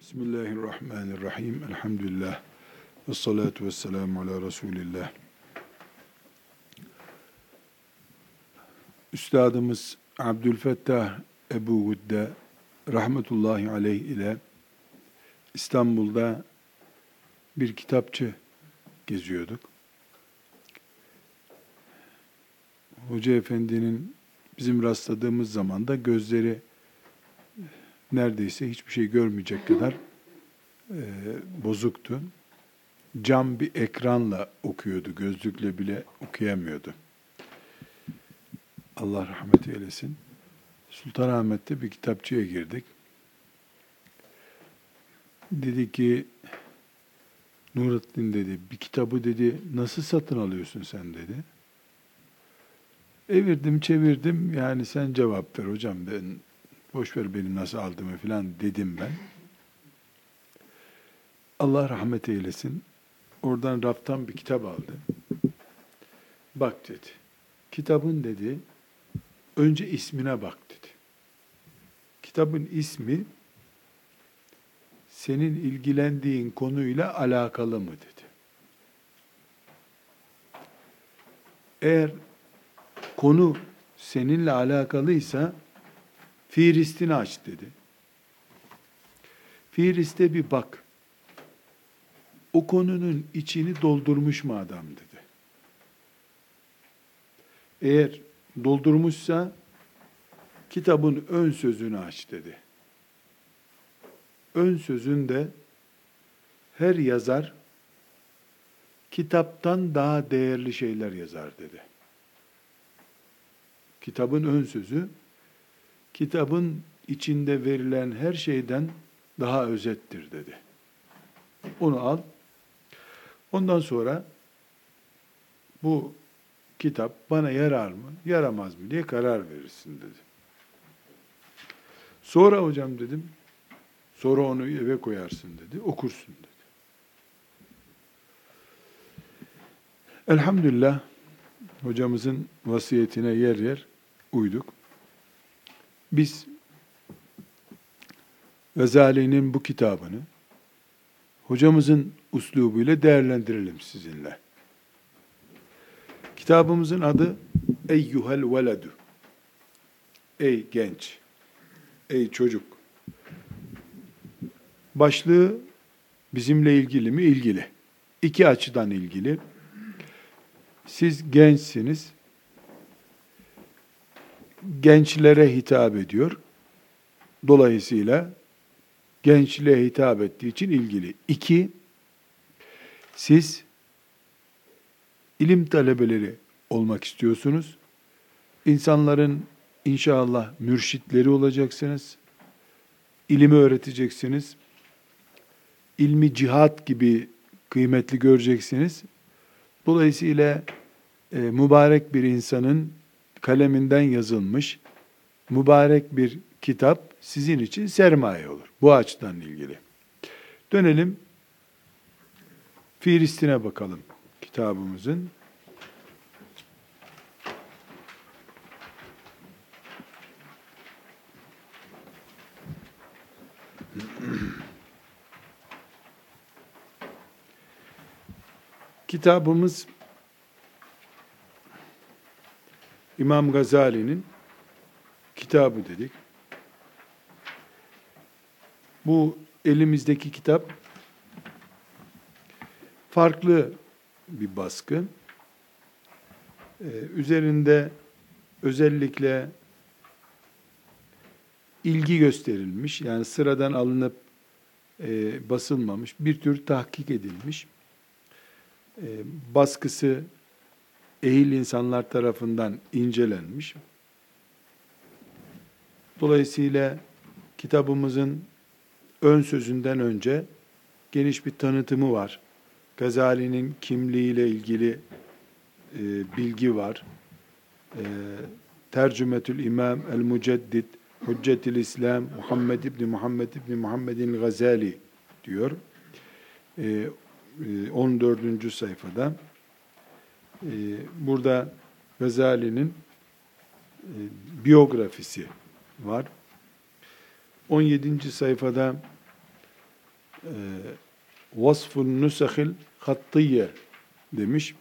Bismillahirrahmanirrahim. Elhamdülillah. Ve salatu ve selamu ala Resulillah. Üstadımız Abdülfettah Ebu Gudde rahmetullahi aleyh ile İstanbul'da bir kitapçı geziyorduk. Hoca Efendi'nin bizim rastladığımız zaman da gözleri neredeyse hiçbir şey görmeyecek kadar e, bozuktu. Cam bir ekranla okuyordu, gözlükle bile okuyamıyordu. Allah rahmet eylesin. Sultanahmet'te bir kitapçıya girdik. Dedi ki, Nurattin dedi, bir kitabı dedi, nasıl satın alıyorsun sen dedi. Evirdim çevirdim, yani sen cevap ver hocam ben boş ver benim nasıl aldığımı filan dedim ben. Allah rahmet eylesin. Oradan raftan bir kitap aldı. Bak dedi. Kitabın dedi, önce ismine bak dedi. Kitabın ismi senin ilgilendiğin konuyla alakalı mı dedi. Eğer konu seninle alakalıysa Fihristini aç dedi. Fihriste bir bak. O konunun içini doldurmuş mu adam dedi. Eğer doldurmuşsa kitabın ön sözünü aç dedi. Ön sözünde her yazar kitaptan daha değerli şeyler yazar dedi. Kitabın ön sözü kitabın içinde verilen her şeyden daha özettir dedi. Onu al. Ondan sonra bu kitap bana yarar mı, yaramaz mı diye karar verirsin dedi. Sonra hocam dedim, sonra onu eve koyarsın dedi, okursun dedi. Elhamdülillah hocamızın vasiyetine yer yer uyduk. Biz Gazali'nin bu kitabını hocamızın uslubuyla değerlendirelim sizinle. Kitabımızın adı Eyyuhel Veledu. Ey genç, ey çocuk. Başlığı bizimle ilgili mi? İlgili. İki açıdan ilgili. Siz gençsiniz gençlere hitap ediyor. Dolayısıyla gençliğe hitap ettiği için ilgili. İki, siz ilim talebeleri olmak istiyorsunuz. İnsanların inşallah mürşitleri olacaksınız. İlimi öğreteceksiniz. İlmi cihat gibi kıymetli göreceksiniz. Dolayısıyla e, mübarek bir insanın kaleminden yazılmış mübarek bir kitap sizin için sermaye olur. Bu açıdan ilgili. Dönelim Filistin'e bakalım kitabımızın. Kitabımız İmam Gazali'nin kitabı dedik. Bu elimizdeki kitap farklı bir baskı. Ee, üzerinde özellikle ilgi gösterilmiş, yani sıradan alınıp e, basılmamış, bir tür tahkik edilmiş. E, baskısı ehil insanlar tarafından incelenmiş. Dolayısıyla kitabımızın ön sözünden önce geniş bir tanıtımı var. Gazali'nin kimliğiyle ilgili e, bilgi var. E, Tercümetül İmam El Muceddid Hüccetil İslam Muhammed İbni Muhammed İbni Muhammedin Gazali diyor. E, 14. E, sayfada. Ee, burada Gazali'nin e, biyografisi var. 17. sayfada e, Vasfun Nusahil Hattiye demiş.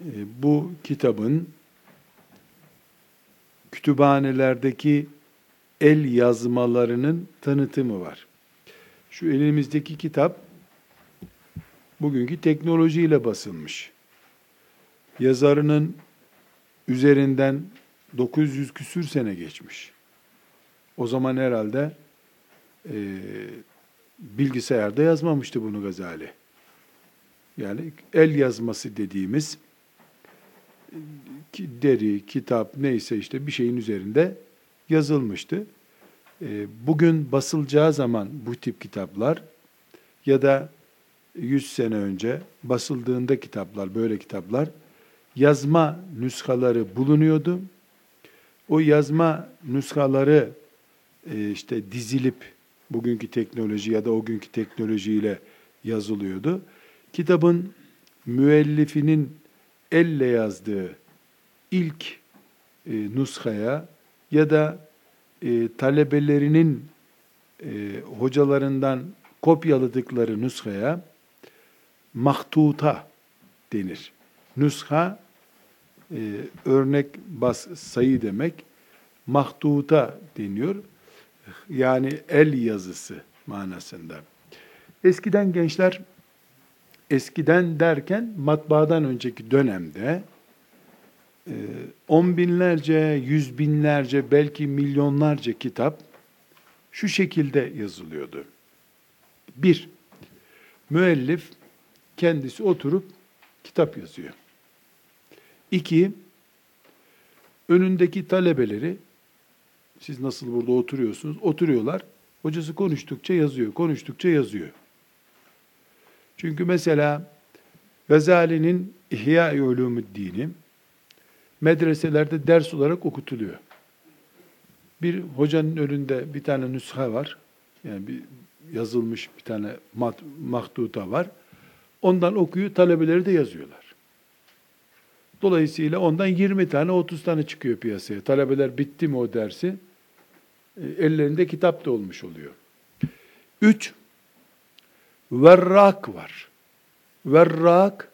E, bu kitabın kütüphanelerdeki el yazmalarının tanıtımı var. Şu elimizdeki kitap bugünkü teknolojiyle basılmış. Yazarının üzerinden 900 küsür sene geçmiş. O zaman herhalde e, bilgisayarda yazmamıştı bunu Gazali. Yani el yazması dediğimiz deri, kitap neyse işte bir şeyin üzerinde yazılmıştı. E, bugün basılacağı zaman bu tip kitaplar ya da 100 sene önce basıldığında kitaplar, böyle kitaplar yazma nüshaları bulunuyordu. O yazma nüshaları e, işte dizilip bugünkü teknoloji ya da o günkü teknolojiyle yazılıyordu. Kitabın müellifinin elle yazdığı ilk e, nuskaya ya da e, talebelerinin e, hocalarından kopyaladıkları nuskaya mahtuta denir. Nusha e, örnek bas sayı demek. Mahtuta deniyor. Yani el yazısı manasında. Eskiden gençler eskiden derken matbaadan önceki dönemde e, on binlerce, yüz binlerce, belki milyonlarca kitap şu şekilde yazılıyordu. Bir, müellif kendisi oturup kitap yazıyor. İki, önündeki talebeleri, siz nasıl burada oturuyorsunuz, oturuyorlar. Hocası konuştukça yazıyor, konuştukça yazıyor. Çünkü mesela Gazali'nin İhya-i Ulumuddin'i medreselerde ders olarak okutuluyor. Bir hocanın önünde bir tane nüsha var. Yani bir yazılmış bir tane mat, mahtuta var. Ondan okuyor, talebeleri de yazıyorlar. Dolayısıyla ondan 20 tane, 30 tane çıkıyor piyasaya. Talebeler bitti mi o dersi? E, ellerinde kitap da olmuş oluyor. Üç, verrak var. Verrak,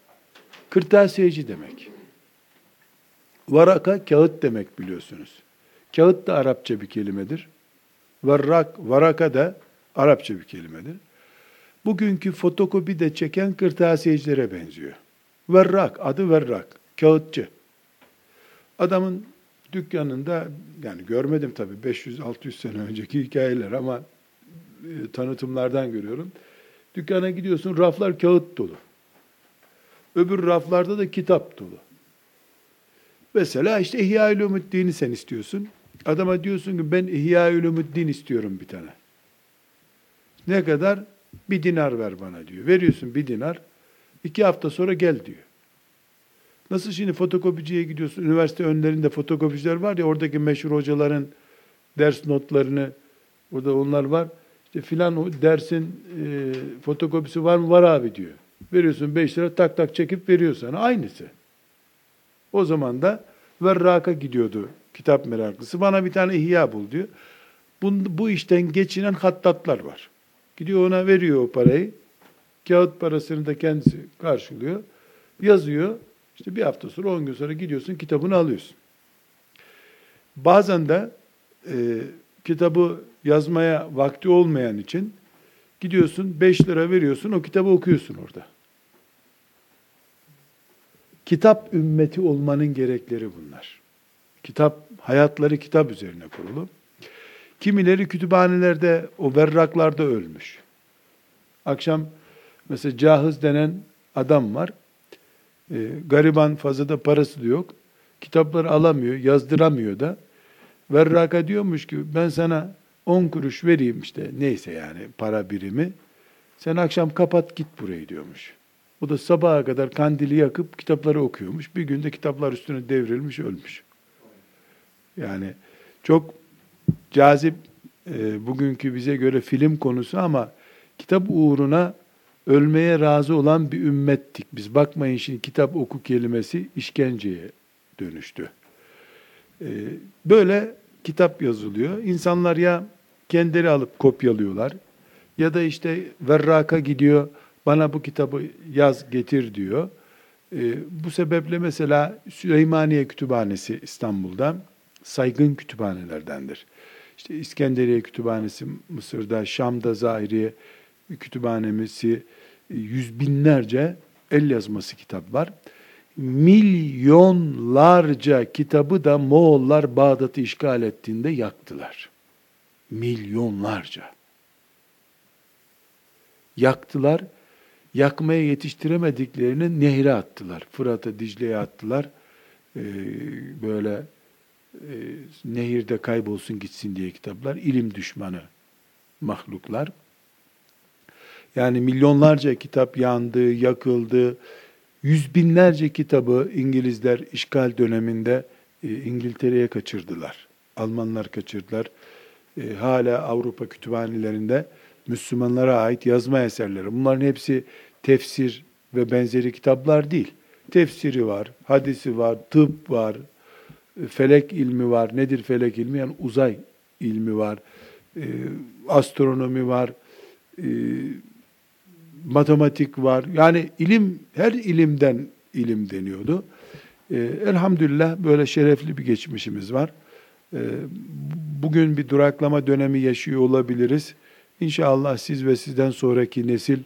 kırtasiyeci demek. Varaka, kağıt demek biliyorsunuz. Kağıt da Arapça bir kelimedir. Verrak, varaka da Arapça bir kelimedir. Bugünkü fotokopi de çeken kırtasiyecilere benziyor. Verrak, adı verrak, kağıtçı. Adamın dükkanında, yani görmedim tabii 500-600 sene önceki hikayeler ama e, tanıtımlardan görüyorum. Dükkana gidiyorsun, raflar kağıt dolu. Öbür raflarda da kitap dolu. Mesela işte İhya-ül sen istiyorsun. Adama diyorsun ki ben İhya-ül istiyorum bir tane. Ne kadar? Bir dinar ver bana diyor. Veriyorsun bir dinar. İki hafta sonra gel diyor. Nasıl şimdi fotokopiciye gidiyorsun, üniversite önlerinde fotokopiciler var ya, oradaki meşhur hocaların ders notlarını, orada onlar var. İşte filan o dersin e, fotokopisi var mı? Var abi diyor. Veriyorsun 5 lira tak tak çekip veriyor sana. Aynısı. O zaman da Verrak'a gidiyordu kitap meraklısı. Bana bir tane ihya bul diyor. Bu, bu işten geçinen hattatlar var. Gidiyor ona veriyor o parayı. Kağıt parasını da kendisi karşılıyor. Yazıyor. İşte bir hafta sonra, on gün sonra gidiyorsun, kitabını alıyorsun. Bazen de e, kitabı yazmaya vakti olmayan için gidiyorsun, beş lira veriyorsun, o kitabı okuyorsun orada. Kitap ümmeti olmanın gerekleri bunlar. Kitap, hayatları kitap üzerine kurulu. Kimileri kütüphanelerde, o berraklarda ölmüş. Akşam mesela Cahiz denen adam var. E, gariban fazla da parası da yok. Kitapları alamıyor, yazdıramıyor da. Verraka diyormuş ki ben sana 10 kuruş vereyim işte neyse yani para birimi. Sen akşam kapat git burayı diyormuş. O da sabaha kadar kandili yakıp kitapları okuyormuş. Bir günde kitaplar üstüne devrilmiş, ölmüş. Yani çok cazip e, bugünkü bize göre film konusu ama kitap uğruna ölmeye razı olan bir ümmettik. Biz bakmayın şimdi kitap oku kelimesi işkenceye dönüştü. E, böyle kitap yazılıyor. İnsanlar ya kendileri alıp kopyalıyorlar Ya da işte Verrak'a gidiyor, bana bu kitabı yaz getir diyor. E, bu sebeple mesela Süleymaniye Kütüphanesi İstanbul'da saygın kütüphanelerdendir. İşte İskenderiye Kütüphanesi Mısır'da, Şam'da Zahiriye Kütüphanesi yüz binlerce el yazması kitap var. Milyonlarca kitabı da Moğollar Bağdat'ı işgal ettiğinde yaktılar. Milyonlarca. Yaktılar. Yakmaya yetiştiremediklerini nehre attılar. Fırat'a, Dicle'ye attılar. Ee, böyle e, nehirde kaybolsun gitsin diye kitaplar. İlim düşmanı mahluklar. Yani milyonlarca kitap yandı, yakıldı. Yüz binlerce kitabı İngilizler işgal döneminde e, İngiltere'ye kaçırdılar. Almanlar kaçırdılar. E, hala Avrupa kütüphanelerinde Müslümanlara ait yazma eserleri. Bunların hepsi tefsir ve benzeri kitaplar değil. Tefsiri var, hadisi var, tıp var, felek ilmi var. Nedir felek ilmi? Yani uzay ilmi var. E, astronomi var. Matematik var. Yani ilim, her ilimden ilim deniyordu. E, elhamdülillah böyle şerefli bir geçmişimiz var. E, bugün bir duraklama dönemi yaşıyor olabiliriz. İnşallah siz ve sizden sonraki nesil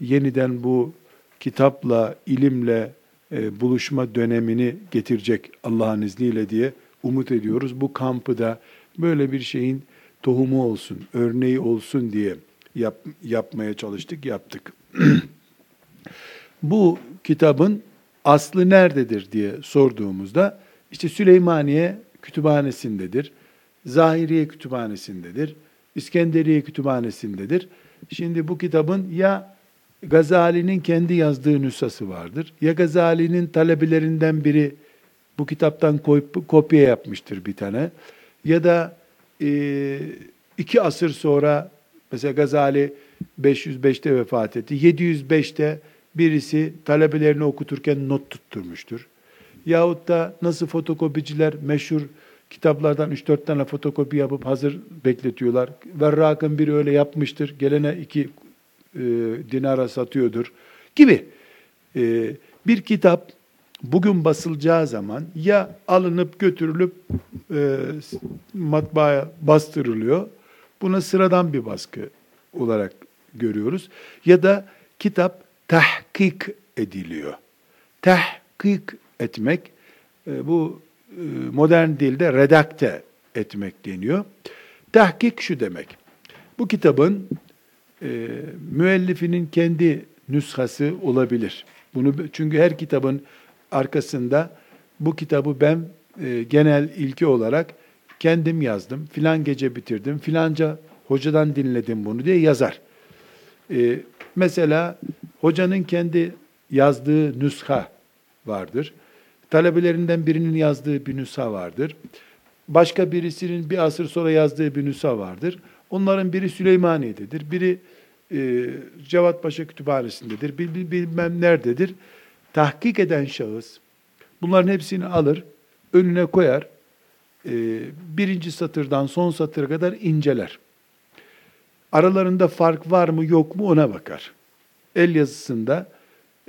yeniden bu kitapla, ilimle e, buluşma dönemini getirecek Allah'ın izniyle diye umut ediyoruz. Bu kampı da böyle bir şeyin tohumu olsun, örneği olsun diye yap, yapmaya çalıştık, yaptık. Bu kitabın aslı nerededir diye sorduğumuzda işte Süleymaniye kütüphanesindedir. Zahiriye kütüphanesindedir. İskenderiye kütüphanesindedir. Şimdi bu kitabın ya Gazali'nin kendi yazdığı nüshası vardır. Ya Gazali'nin talebelerinden biri bu kitaptan koyup kopya yapmıştır bir tane. Ya da e, iki asır sonra Mesela Gazali 505'te vefat etti. 705'te birisi talebelerini okuturken not tutturmuştur. Yahut da nasıl fotokopiciler meşhur kitaplardan 3-4 tane fotokopi yapıp hazır bekletiyorlar. Verrak'ın biri öyle yapmıştır. Gelene iki e, dinara satıyordur gibi. E, bir kitap bugün basılacağı zaman ya alınıp götürülüp e, matbaaya bastırılıyor Buna sıradan bir baskı olarak görüyoruz. Ya da kitap tahkik ediliyor. Tahkik etmek, e, bu e, modern dilde redakte etmek deniyor. Tahkik şu demek. Bu kitabın e, müellifinin kendi nüshası olabilir. Bunu çünkü her kitabın arkasında bu kitabı ben genel ilki olarak kendim yazdım, filan gece bitirdim, filanca hocadan dinledim bunu diye yazar. Ee, mesela hocanın kendi yazdığı nüsha vardır. Talebelerinden birinin yazdığı bir nüsha vardır. Başka birisinin bir asır sonra yazdığı bir nüsha vardır. Onların biri Süleymaniye'dedir, biri e, Cevatpaşa Kütüphanesi'ndedir, bil, bil, bilmem nerededir. Tahkik eden şahıs bunların hepsini alır, önüne koyar, birinci satırdan son satıra kadar inceler. Aralarında fark var mı yok mu ona bakar. El yazısında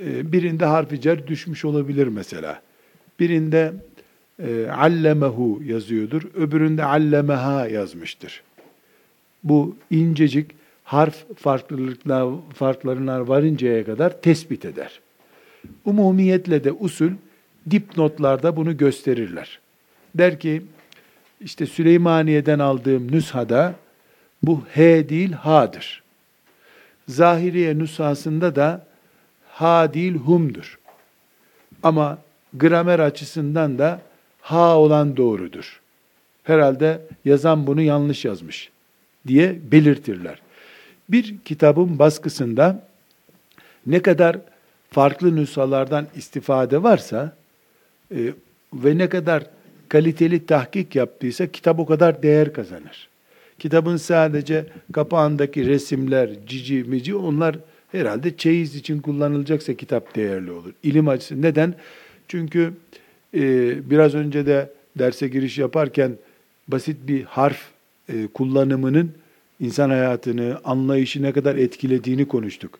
e, birinde harfi cer düşmüş olabilir mesela. Birinde e, allemehu yazıyordur, öbüründe allemeha yazmıştır. Bu incecik harf farklılıklar, farklarına varıncaya kadar tespit eder. Umumiyetle de usul dipnotlarda bunu gösterirler. Der ki işte Süleymaniye'den aldığım nüshada bu H değil Ha'dır. Zahiriye nüshasında da Ha değil Hum'dur. Ama gramer açısından da Ha olan doğrudur. Herhalde yazan bunu yanlış yazmış diye belirtirler. Bir kitabın baskısında ne kadar farklı nüshalardan istifade varsa e, ve ne kadar kaliteli tahkik yaptıysa kitap o kadar değer kazanır. Kitabın sadece kapağındaki resimler, cici mici onlar herhalde çeyiz için kullanılacaksa kitap değerli olur. İlim açısı. Neden? Çünkü e, biraz önce de derse giriş yaparken basit bir harf e, kullanımının insan hayatını, anlayışı ne kadar etkilediğini konuştuk.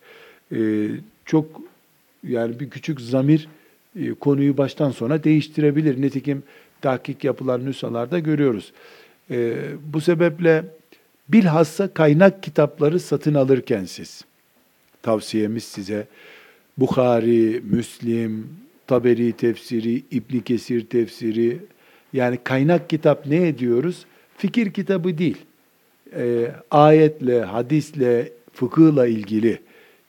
Ee, çok yani bir küçük zamir e, konuyu baştan sona değiştirebilir. Nitekim tahkik yapılan nüshalarda görüyoruz. Ee, bu sebeple bilhassa kaynak kitapları satın alırken siz, tavsiyemiz size, Bukhari, Müslim, Taberi tefsiri, İbn Kesir tefsiri, yani kaynak kitap ne ediyoruz? Fikir kitabı değil. E, ayetle, hadisle, fıkıhla ilgili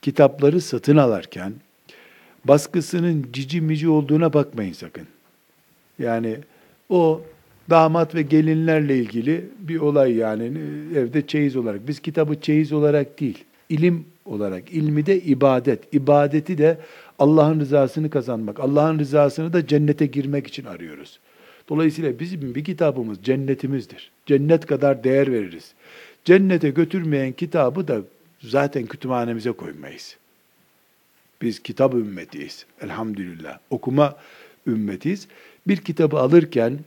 kitapları satın alarken baskısının cici mici olduğuna bakmayın sakın. Yani o damat ve gelinlerle ilgili bir olay yani evde çeyiz olarak. Biz kitabı çeyiz olarak değil, ilim olarak. ilmi de ibadet. ibadeti de Allah'ın rızasını kazanmak. Allah'ın rızasını da cennete girmek için arıyoruz. Dolayısıyla bizim bir kitabımız cennetimizdir. Cennet kadar değer veririz. Cennete götürmeyen kitabı da zaten kütüphanemize koymayız. Biz kitap ümmetiyiz. Elhamdülillah. Okuma ümmetiyiz. Bir kitabı alırken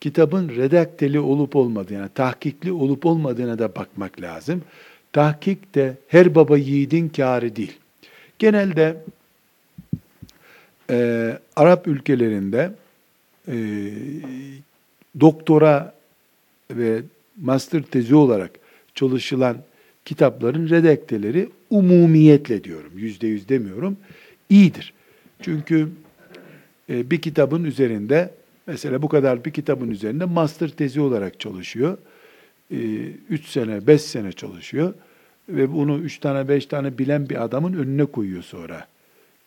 kitabın redakteli olup olmadığına, tahkikli olup olmadığına da bakmak lazım. Tahkik de her baba yiğidin kârı değil. Genelde e, Arap ülkelerinde e, doktora ve master tezi olarak çalışılan kitapların redakteleri umumiyetle diyorum, yüzde yüz demiyorum, iyidir. Çünkü bir kitabın üzerinde, mesela bu kadar bir kitabın üzerinde master tezi olarak çalışıyor. E, üç sene, beş sene çalışıyor ve bunu üç tane, beş tane bilen bir adamın önüne koyuyor sonra.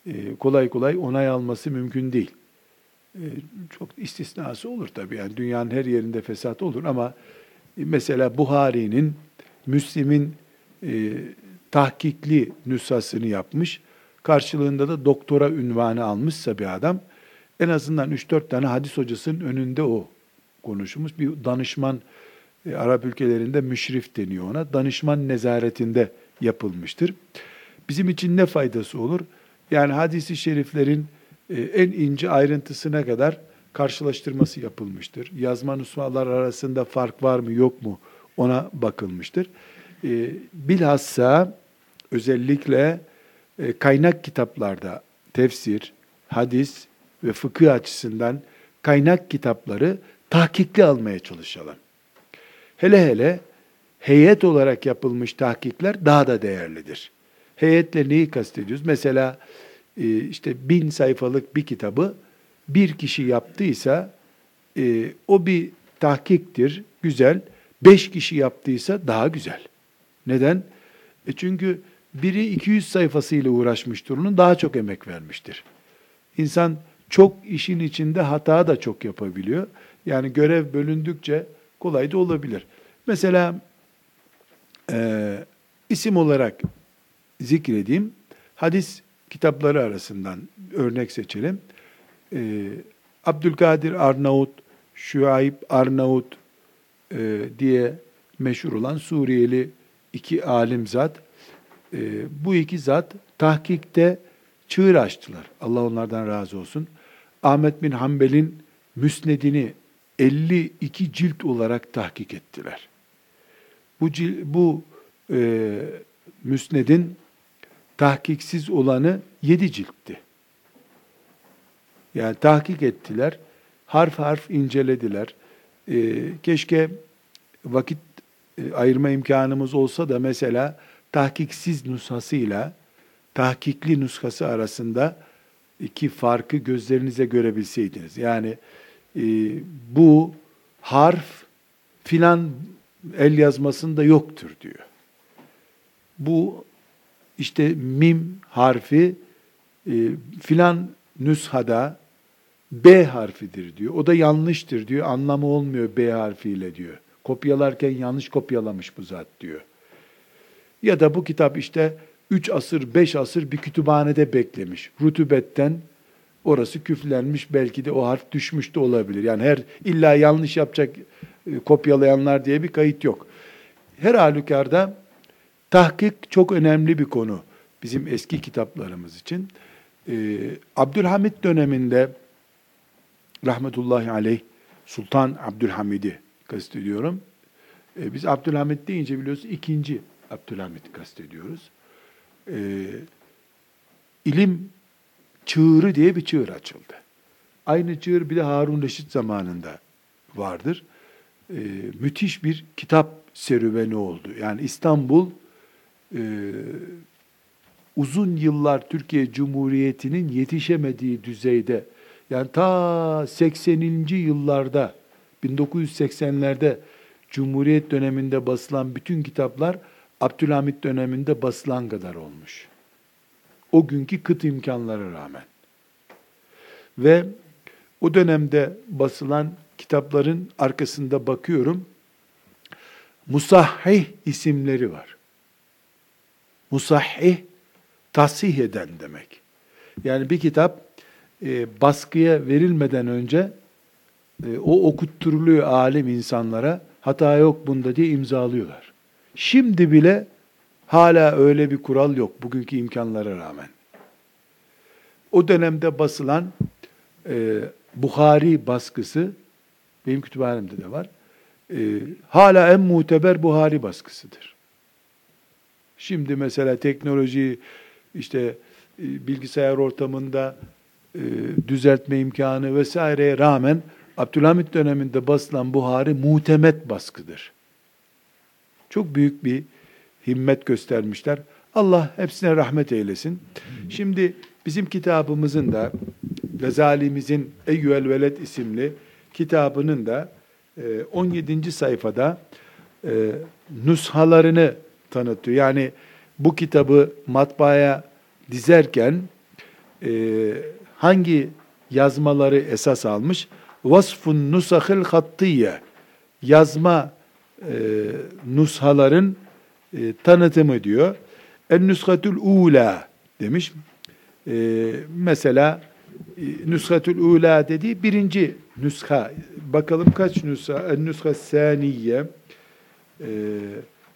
E, kolay kolay onay alması mümkün değil. E, çok istisnası olur tabii. Yani dünyanın her yerinde fesat olur ama mesela Buhari'nin, Müslim'in e, tahkikli nüshasını yapmış. Karşılığında da doktora ünvanı almışsa bir adam, en azından 3-4 tane hadis hocasının önünde o konuşmuş. Bir danışman, e, Arap ülkelerinde müşrif deniyor ona. Danışman nezaretinde yapılmıştır. Bizim için ne faydası olur? Yani hadisi şeriflerin e, en ince ayrıntısına kadar karşılaştırması yapılmıştır. Yazma nusmalar arasında fark var mı yok mu ona bakılmıştır. E, bilhassa özellikle e, kaynak kitaplarda tefsir, hadis ve fıkıh açısından kaynak kitapları tahkikli almaya çalışalım. Hele hele heyet olarak yapılmış tahkikler daha da değerlidir. Heyetle neyi kastediyoruz? Mesela e, işte bin sayfalık bir kitabı bir kişi yaptıysa e, o bir tahkiktir, güzel. Beş kişi yaptıysa daha güzel. Neden? E çünkü biri 200 sayfasıyla uğraşmıştır, onun daha çok emek vermiştir. İnsan çok işin içinde hata da çok yapabiliyor. Yani görev bölündükçe kolay da olabilir. Mesela e, isim olarak zikredeyim. Hadis kitapları arasından örnek seçelim. Ee, Abdülkadir Arnavut, Şuayb Arnavut e, diye meşhur olan Suriyeli iki alim zat. E, bu iki zat tahkikte çığır açtılar. Allah onlardan razı olsun. Ahmet bin Hanbel'in müsnedini 52 cilt olarak tahkik ettiler. Bu, bu e, müsnedin tahkiksiz olanı yedi ciltti. Yani tahkik ettiler, harf harf incelediler. Ee, keşke vakit e, ayırma imkanımız olsa da mesela tahkiksiz nushasıyla tahkikli nuskası arasında iki farkı gözlerinize görebilseydiniz. Yani e, bu harf filan el yazmasında yoktur diyor. Bu işte mim harfi e, filan nüshada B harfidir diyor. O da yanlıştır diyor. Anlamı olmuyor B harfiyle diyor. Kopyalarken yanlış kopyalamış bu zat diyor. Ya da bu kitap işte 3 asır, 5 asır bir kütüphanede beklemiş. Rutubetten orası küflenmiş, belki de o harf düşmüş de olabilir. Yani her illa yanlış yapacak e, kopyalayanlar diye bir kayıt yok. Her halükarda Tahkik çok önemli bir konu bizim eski kitaplarımız için. Ee, Abdülhamit döneminde rahmetullahi aleyh Sultan Abdülhamid'i kastediyorum. E, biz Abdülhamit deyince biliyorsun ikinci Abdülhamit kastediyoruz. E, ilim çığırı diye bir çığır açıldı. Aynı çığır bir de Harun Reşit zamanında vardır. E, müthiş bir kitap serüveni oldu. Yani İstanbul e, uzun yıllar Türkiye Cumhuriyeti'nin yetişemediği düzeyde yani ta 80. yıllarda 1980'lerde Cumhuriyet döneminde basılan bütün kitaplar Abdülhamit döneminde basılan kadar olmuş. O günkü kıt imkanlara rağmen. Ve o dönemde basılan kitapların arkasında bakıyorum. Musahhih isimleri var. Musahhih tasih eden demek. Yani bir kitap e, baskıya verilmeden önce e, o okutturuluyor alim insanlara. Hata yok bunda diye imzalıyorlar. Şimdi bile hala öyle bir kural yok bugünkü imkanlara rağmen. O dönemde basılan e, Bukhari baskısı benim kütüphanemde de var. E, hala en muteber Buhari baskısıdır. Şimdi mesela teknoloji işte e, bilgisayar ortamında e, düzeltme imkanı vesaireye rağmen Abdülhamit döneminde basılan Buhari muhtemet baskıdır. Çok büyük bir himmet göstermişler. Allah hepsine rahmet eylesin. Şimdi bizim kitabımızın da Gazalimizin Eyyüel Veled isimli kitabının da 17. E, sayfada e, nushalarını tanıtıyor. Yani bu kitabı matbaaya dizerken e, hangi yazmaları esas almış? Vasfun nusahil hattiye yazma e, nushaların e, tanıtımı diyor. En nushatul ula demiş. E, mesela e, nushatul ula dediği birinci nüsha. Bakalım kaç nüsha? En nüsha saniye. E,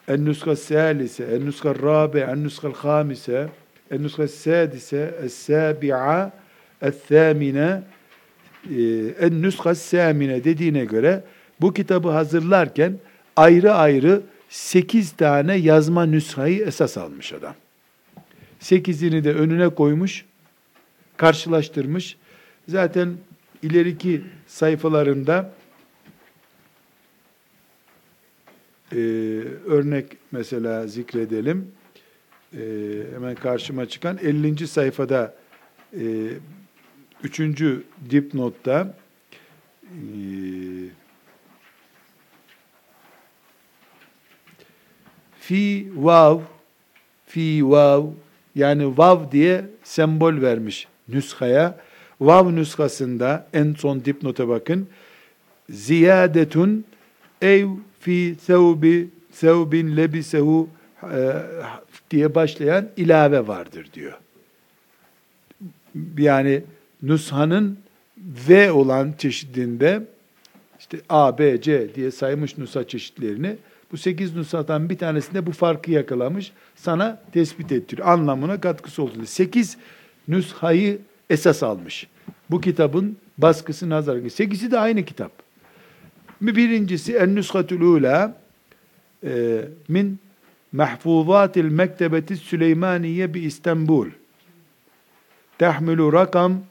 en nüsha salise. En nüsha rabi. En nüsha hamise. En nüsha sadise. Es sabi'a. Es thamine. En nüsha samine dediğine göre bu kitabı hazırlarken ayrı ayrı sekiz tane yazma nüshayı esas almış adam. Sekizini de önüne koymuş, karşılaştırmış. Zaten ileriki sayfalarında e, örnek mesela zikredelim. E, hemen karşıma çıkan 50. sayfada e, 3. dipnotta e, fi vav fi vav yani vav diye sembol vermiş nüshaya. Vav nüshasında en son dipnota bakın. Ziyadetun ev fi sevbi sevbin lebisehu e, diye başlayan ilave vardır diyor. Yani nushanın V olan çeşidinde işte A, B, C diye saymış nusa çeşitlerini bu sekiz nushadan bir tanesinde bu farkı yakalamış. Sana tespit ettiriyor. Anlamına katkısı oldu. Sekiz nüshayı esas almış. Bu kitabın baskısı nazar. Sekizi de aynı kitap. Birincisi en nüshatul ula e, min mahfuzatil mektebeti Süleymaniye bi İstanbul. Tahmilu rakam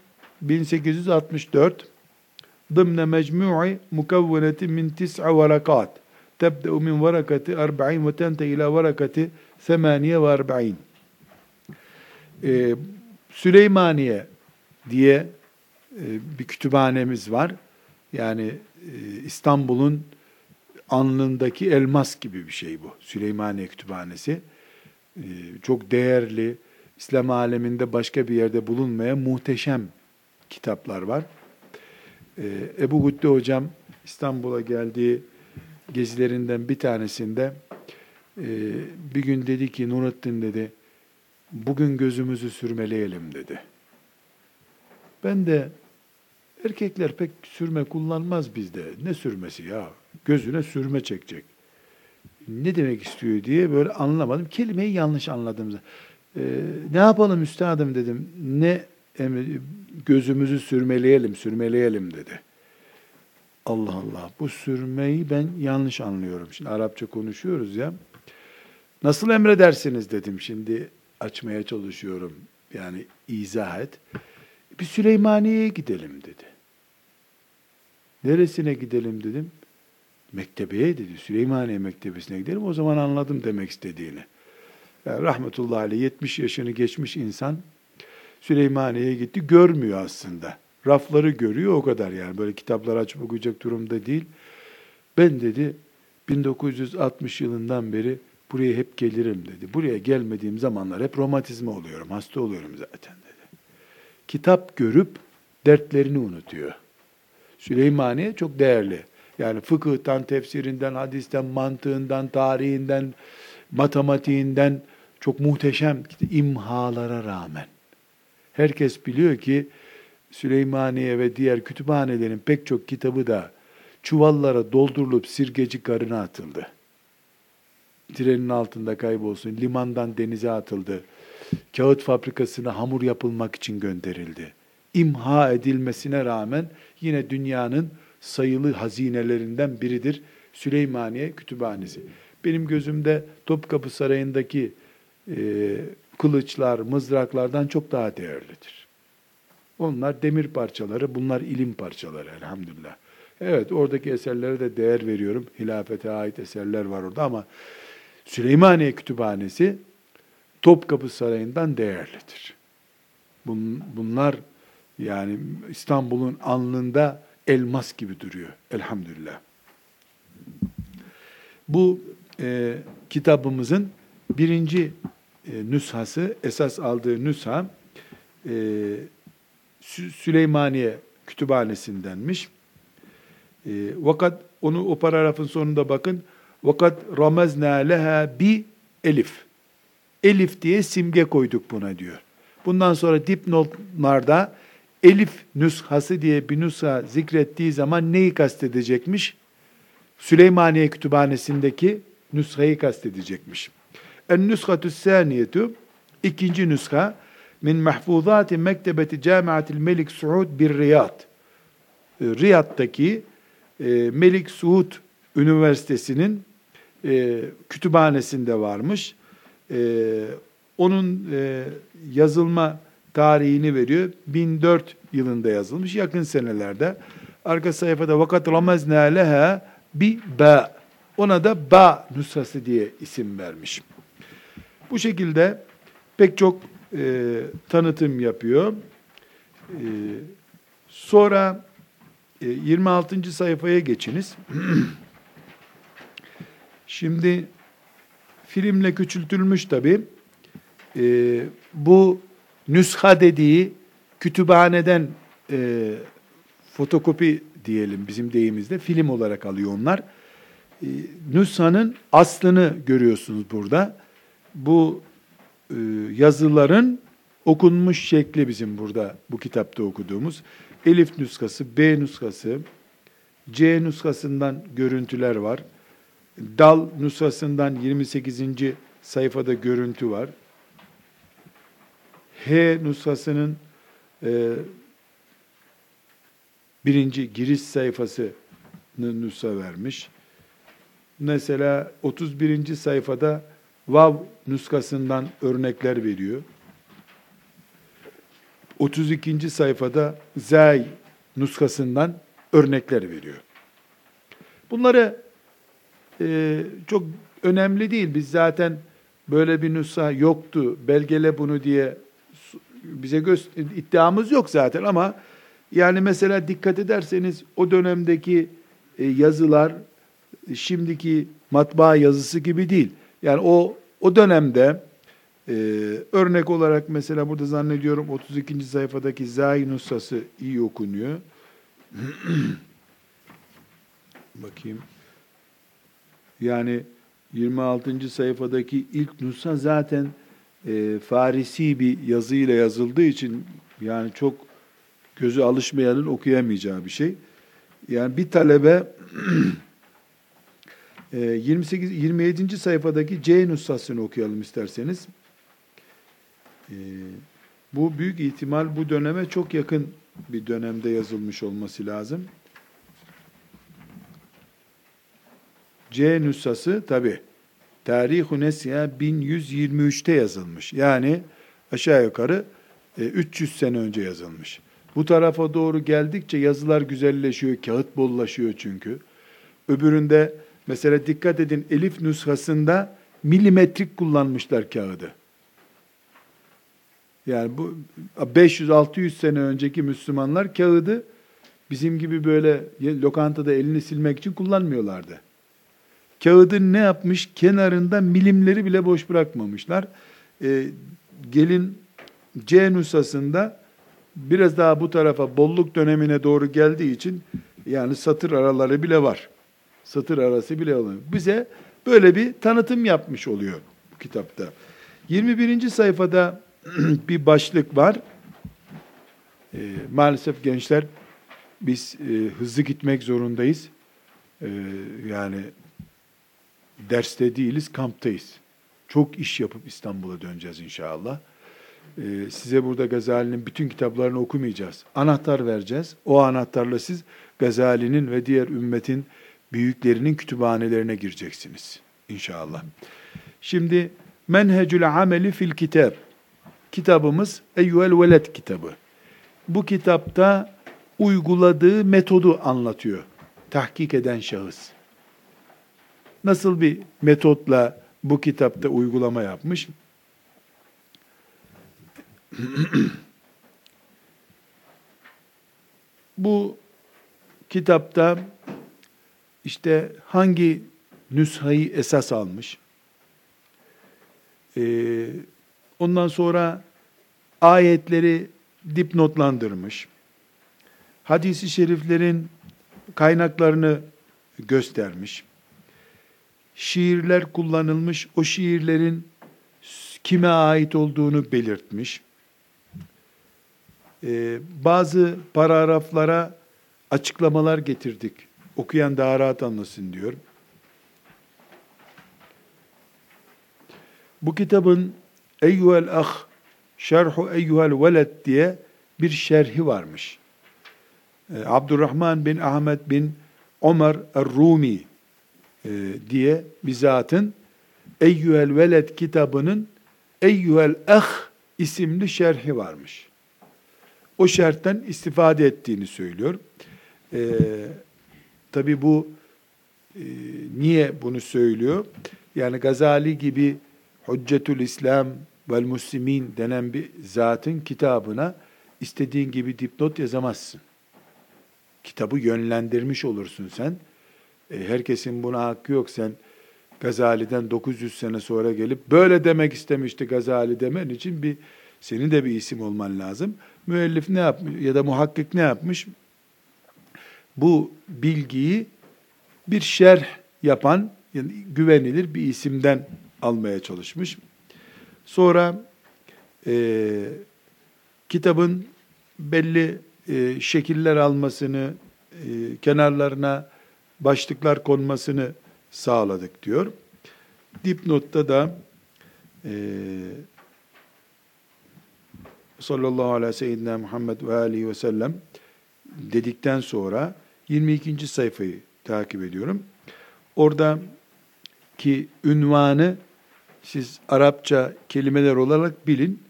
1864 ضمن مجموع مكونة من تسع ورقات تبدأ من ورقة أربعين وتنتهي إلى ورقة ثمانية وأربعين ee, Süleymaniye diye e, bir kütüphanemiz var. Yani e, İstanbul'un alnındaki elmas gibi bir şey bu. Süleymaniye Kütüphanesi. E, çok değerli, İslam aleminde başka bir yerde bulunmayan muhteşem kitaplar var. E, Ebu Gütte Hocam İstanbul'a geldiği gezilerinden bir tanesinde bir gün dedi ki Nurettin dedi, bugün gözümüzü sürmeleyelim dedi. Ben de erkekler pek sürme kullanmaz bizde. Ne sürmesi ya? Gözüne sürme çekecek. Ne demek istiyor diye böyle anlamadım. Kelimeyi yanlış anladım. Ee, ne yapalım üstadım dedim. Ne gözümüzü sürmeleyelim, sürmeleyelim dedi. Allah Allah bu sürmeyi ben yanlış anlıyorum. Şimdi Arapça konuşuyoruz ya. Nasıl emredersiniz dedim şimdi açmaya çalışıyorum. Yani izah et. Bir Süleymaniye'ye gidelim dedi. Neresine gidelim dedim. Mektebeye dedi. Süleymaniye Mektebesi'ne gidelim. O zaman anladım demek istediğini. Yani rahmetullahi aleyh 70 yaşını geçmiş insan Süleymaniye'ye gitti. Görmüyor aslında. Rafları görüyor o kadar yani. Böyle kitaplar açıp okuyacak durumda değil. Ben dedi 1960 yılından beri buraya hep gelirim dedi. Buraya gelmediğim zamanlar hep romatizma oluyorum. Hasta oluyorum zaten dedi. Kitap görüp dertlerini unutuyor. Süleymaniye çok değerli. Yani fıkıhtan, tefsirinden, hadisten, mantığından, tarihinden, matematiğinden çok muhteşem imhalara rağmen. Herkes biliyor ki Süleymaniye ve diğer kütüphanelerin pek çok kitabı da çuvallara doldurulup sirgeci karına atıldı. Trenin altında kaybolsun, limandan denize atıldı. Kağıt fabrikasına hamur yapılmak için gönderildi. İmha edilmesine rağmen yine dünyanın sayılı hazinelerinden biridir Süleymaniye Kütüphanesi. Benim gözümde Topkapı Sarayı'ndaki e, kılıçlar, mızraklardan çok daha değerlidir. Onlar demir parçaları, bunlar ilim parçaları elhamdülillah. Evet oradaki eserlere de değer veriyorum. Hilafete ait eserler var orada ama Süleymaniye Kütüphanesi Topkapı Sarayı'ndan değerlidir. Bunlar yani İstanbul'un alnında elmas gibi duruyor elhamdülillah. Bu e, kitabımızın birinci e, nüshası, esas aldığı nüsha e, Süleymaniye kütüphanesindenmiş. E, vakat onu o paragrafın sonunda bakın. Vakat ramazna leha bi elif. Elif diye simge koyduk buna diyor. Bundan sonra dipnotlarda elif nüshası diye bir nüsha zikrettiği zaman neyi kastedecekmiş? Süleymaniye Kütüphanesi'ndeki nüshayı kastedecekmiş. En nüshatü saniyetu ikinci nüsha min mahfuzati mektebeti camiatil Melik Suud bir Riyad. Ee, Riyad'daki e, Melik Suud Üniversitesi'nin e, kütüphanesinde varmış. E, onun yazılma tarihini veriyor. 1004 yılında yazılmış. Yakın senelerde. Arka sayfada vakat ramazna leha bi ba. Ona da ba nüshası diye isim vermiş. Bu şekilde pek çok e, tanıtım yapıyor. E, sonra e, 26. sayfaya geçiniz. Şimdi filmle küçültülmüş tabi. E, bu nüsha dediği kütüphaneden e, fotokopi diyelim bizim deyimizde film olarak alıyor onlar. E, nüshanın aslını görüyorsunuz burada. Bu yazıların okunmuş şekli bizim burada bu kitapta okuduğumuz. Elif nüskası, B nüskası, C nüskasından görüntüler var. Dal nüskasından 28. sayfada görüntü var. H nüshasının e, birinci giriş sayfasını nüsha vermiş. Mesela 31. sayfada Vav nüskasından örnekler veriyor. 32. sayfada Zay nuskasından örnekler veriyor. Bunları e, çok önemli değil. Biz zaten böyle bir nüsha yoktu, belgele bunu diye bize göster iddiamız yok zaten ama yani mesela dikkat ederseniz o dönemdeki e, yazılar şimdiki matbaa yazısı gibi değil. Yani o o dönemde e, örnek olarak mesela burada zannediyorum 32. sayfadaki Zai Nusası iyi okunuyor. Bakayım. Yani 26. sayfadaki ilk nusa zaten e, Farisi bir yazıyla yazıldığı için yani çok gözü alışmayanın okuyamayacağı bir şey. Yani bir talebe 28 e, 27. sayfadaki C nüshasını okuyalım isterseniz. E, bu büyük ihtimal bu döneme çok yakın bir dönemde yazılmış olması lazım. C nüshası tabi Tarih-i Nesya 1123'te yazılmış. Yani aşağı yukarı 300 e, sene önce yazılmış. Bu tarafa doğru geldikçe yazılar güzelleşiyor, kağıt bollaşıyor çünkü. Öbüründe mesela dikkat edin elif nüshasında milimetrik kullanmışlar kağıdı. Yani bu 500-600 sene önceki Müslümanlar kağıdı bizim gibi böyle lokantada elini silmek için kullanmıyorlardı. Kağıdın ne yapmış? Kenarında milimleri bile boş bırakmamışlar. Ee, gelin C nüshasında biraz daha bu tarafa bolluk dönemine doğru geldiği için yani satır araları bile var. Satır arası bile oluyor. Bize böyle bir tanıtım yapmış oluyor bu kitapta. 21. sayfada bir başlık var. E, maalesef gençler biz e, hızlı gitmek zorundayız. E, yani derste değiliz, kamptayız. Çok iş yapıp İstanbul'a döneceğiz inşallah. E, size burada Gazali'nin bütün kitaplarını okumayacağız. Anahtar vereceğiz. O anahtarla siz Gazali'nin ve diğer ümmetin büyüklerinin kütüphanelerine gireceksiniz inşallah. Şimdi Menhecül Ameli fil Kitab kitabımız Eyyuel Veled kitabı. Bu kitapta uyguladığı metodu anlatıyor. Tahkik eden şahıs. Nasıl bir metotla bu kitapta uygulama yapmış? bu kitapta işte hangi nüshayı esas almış? Ee, ondan sonra ayetleri dipnotlandırmış. Hadisi şeriflerin kaynaklarını göstermiş. Şiirler kullanılmış, o şiirlerin kime ait olduğunu belirtmiş. Ee, bazı paragraflara açıklamalar getirdik. Okuyan daha rahat anlasın diyor. Bu kitabın Eyyuhel Ah, Şerhu Eyyuhel Veled diye bir şerhi varmış. Ee, Abdurrahman bin Ahmet bin Ömer Er-Rumi e, diye bir zatın Eyyuhel Veled kitabının Eyyuhel Ah isimli şerhi varmış. O şerhten istifade ettiğini söylüyor. Ee, Tabi bu e, niye bunu söylüyor? Yani Gazali gibi Hüccetül İslam vel Müslimin denen bir zatın kitabına istediğin gibi dipnot yazamazsın. Kitabı yönlendirmiş olursun sen. E, herkesin buna hakkı yok. Sen Gazali'den 900 sene sonra gelip böyle demek istemişti Gazali demen için bir senin de bir isim olman lazım. Müellif ne yapmış ya da muhakkik ne yapmış? Bu bilgiyi bir şerh yapan yani güvenilir bir isimden almaya çalışmış. Sonra e, kitabın belli e, şekiller almasını, e, kenarlarına başlıklar konmasını sağladık diyor. Dipnotta da e, sallallahu aleyhi ve seyyidina Muhammed ve aleyhi ve sellem dedikten sonra 22. sayfayı takip ediyorum. Orada ki ünvanı siz Arapça kelimeler olarak bilin.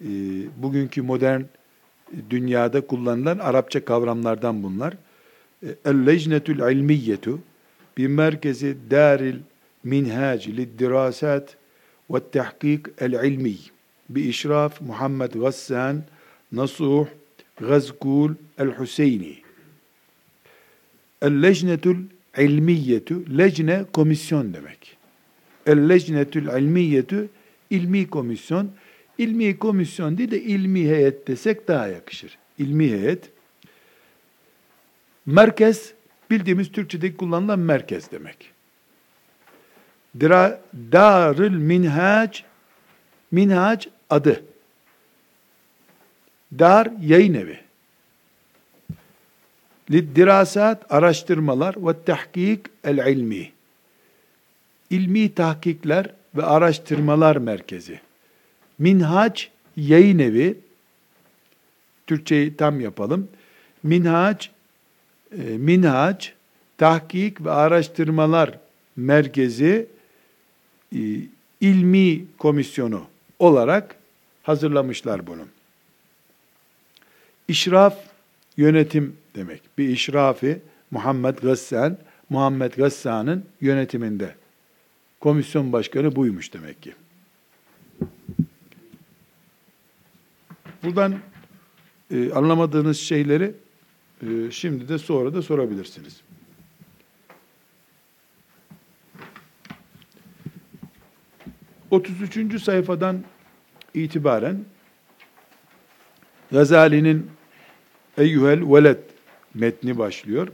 E, bugünkü modern dünyada kullanılan Arapça kavramlardan bunlar. Ee, El-Lejnetül İlmiyetu bir merkezi daril minhac lid-dirasat ve tahkik el-ilmi bi işraf Muhammed Gassan Nasuh Gazkul el-Hüseyni El-Lecnetül ilmiyetü, lecne komisyon demek. El-Lecnetül ilmiyetü, ilmi komisyon. İlmi komisyon değil de ilmi heyet desek daha yakışır. İlmi heyet. Merkez, bildiğimiz Türkçedeki kullanılan merkez demek. Darül Minhac, Minhac adı. Dar yayın evi. Liddirasat araştırmalar ve tahkik el ilmi. İlmi tahkikler ve araştırmalar merkezi. Minhac yayın evi. Türkçeyi tam yapalım. Minhac e, minhac tahkik ve araştırmalar Merkezi e, ilmi komisyonu olarak hazırlamışlar bunu. İşraf yönetim demek. Bir işrafi Muhammed Gassan, Muhammed Gassan'ın yönetiminde. Komisyon başkanı buymuş demek ki. Buradan e, anlamadığınız şeyleri e, şimdi de sonra da sorabilirsiniz. Otuz üçüncü sayfadan itibaren Gazali'nin Eyyuhel Veled metni başlıyor.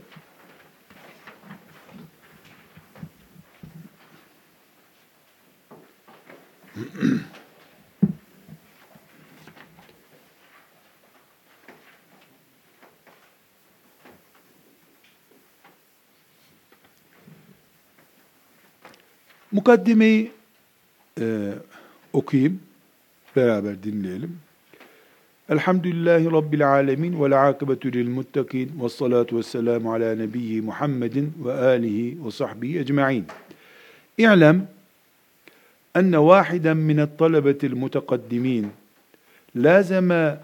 Mukaddimeyi e, okuyayım, beraber dinleyelim. Elhamdülillahi Rabbil alemin ve akıbetü lil muttakin ve salatu ve selamu ala nebiyyi Muhammedin ve alihi ve sahbihi ecma'in. İ'lem enne vahiden minet talebetil mutekaddimin lazeme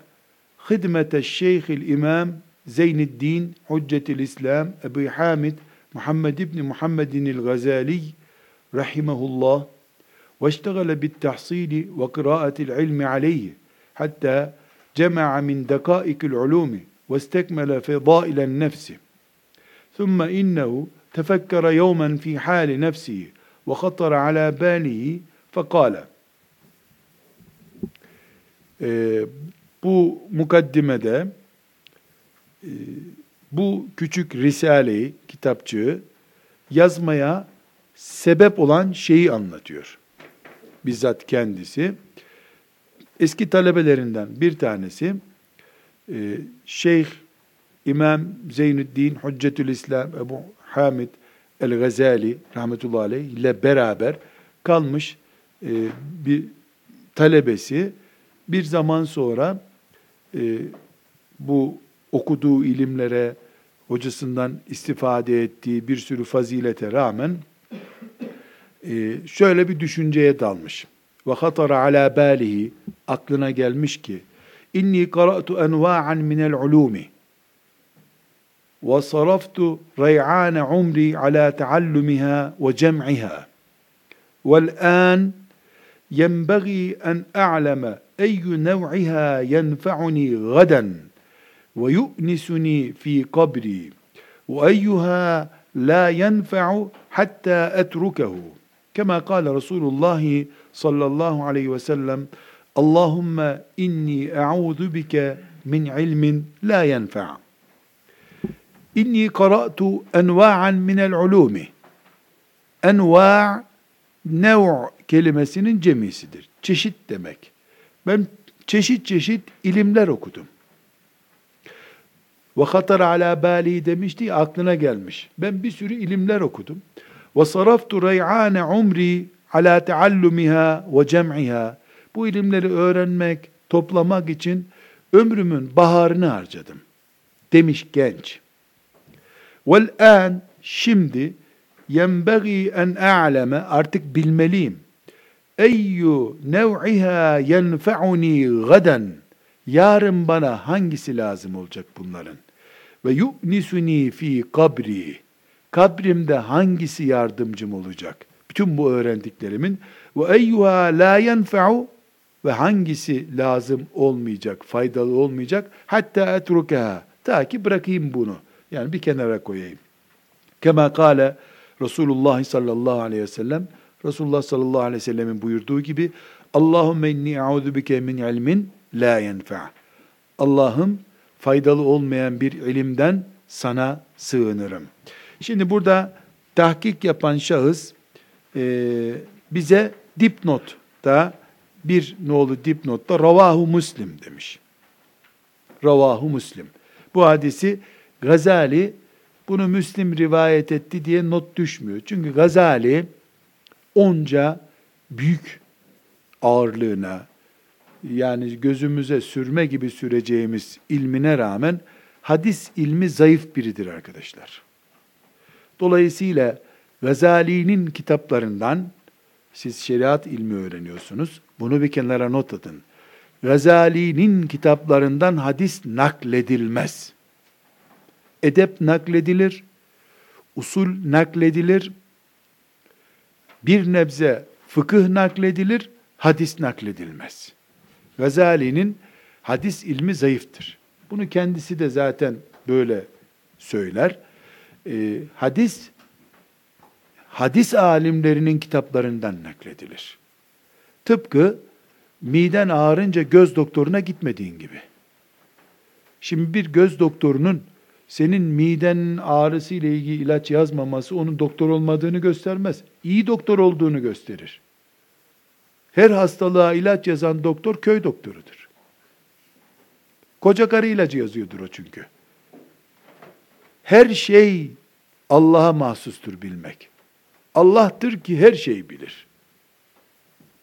hidmete şeyhil imam Zeyniddin Hüccetil İslam Ebu Hamid Muhammed İbni Muhammedin el Gazali rahimehullah واشتغل بالتحصيل وقراءة العلم cema'a min dakaikil ulumi ve istekmele fedailen nefsi. Thumma innehu tefekkere yevmen fi hali nefsihi ve khatara ala balihi fekale. Ee, bu mukaddimede bu küçük risaleyi, kitapçığı yazmaya sebep olan şeyi anlatıyor. Bizzat kendisi. Eski talebelerinden bir tanesi e, Şeyh İmam Zeynüddin Hüccetül İslam Ebu Hamid el-Gazali rahmetullahi aleyh ile beraber kalmış e, bir talebesi bir zaman sonra e, bu okuduğu ilimlere hocasından istifade ettiği bir sürü fazilete rağmen şöyle bir düşünceye dalmış. Ve hatara ala balihi aklına gelmiş ki inni qara'tu enva'an min el-ulumi ve saraftu ray'an umri ala taallumiha ve cem'iha والآن ينبغي أن أعلم أي نوعها ينفعني غدا ويؤنسني في قبري وأيها لا ينفع حتى أتركه كما قال رسول الله sallallahu aleyhi ve sellem Allahümme inni e'udu bike min ilmin la yenfa. İnni kara'tu enva'an minel ulumi. Enva' nev' kelimesinin cemisidir. Çeşit demek. Ben çeşit çeşit ilimler okudum. Ve hatar ala bali demişti aklına gelmiş. Ben bir sürü ilimler okudum. Ve saraftu rey'ane umri ala teallumiha ve cem'iha. Bu ilimleri öğrenmek, toplamak için ömrümün baharını harcadım. Demiş genç. Vel an şimdi yenbagi en a'leme artık bilmeliyim. Eyyu nev'iha yenfe'uni gaden. Yarın bana hangisi lazım olacak bunların? Ve yu'nisuni fi kabri kabrimde hangisi yardımcım olacak? Bütün bu öğrendiklerimin ve eyyuha la yenfe'u ve hangisi lazım olmayacak, faydalı olmayacak? Hatta etrukeha. Ta ki bırakayım bunu. Yani bir kenara koyayım. Kema kâle Resulullah sallallahu aleyhi ve sellem Resulullah sallallahu aleyhi ve sellemin buyurduğu gibi Allahümme inni e'udhu bike min ilmin la yenfe' Allah'ım faydalı olmayan bir ilimden sana sığınırım. Şimdi burada tahkik yapan şahıs e, bize dipnotta bir nolu dipnotta Ravahu Muslim demiş. Ravahu Muslim. Bu hadisi Gazali bunu Müslim rivayet etti diye not düşmüyor. Çünkü Gazali onca büyük ağırlığına yani gözümüze sürme gibi süreceğimiz ilmine rağmen hadis ilmi zayıf biridir arkadaşlar. Dolayısıyla Gazali'nin kitaplarından siz şeriat ilmi öğreniyorsunuz. Bunu bir kenara not atın. Gazali'nin kitaplarından hadis nakledilmez. Edep nakledilir, usul nakledilir, bir nebze fıkıh nakledilir, hadis nakledilmez. Gazali'nin hadis ilmi zayıftır. Bunu kendisi de zaten böyle söyler. Ee, hadis hadis alimlerinin kitaplarından nakledilir. Tıpkı miden ağrınca göz doktoruna gitmediğin gibi. Şimdi bir göz doktorunun senin miden ağrısı ile ilgili ilaç yazmaması onun doktor olmadığını göstermez. İyi doktor olduğunu gösterir. Her hastalığa ilaç yazan doktor köy doktorudur. Koca karı ilacı yazıyordur o çünkü. Her şey Allah'a mahsustur bilmek. Allah'tır ki her şeyi bilir.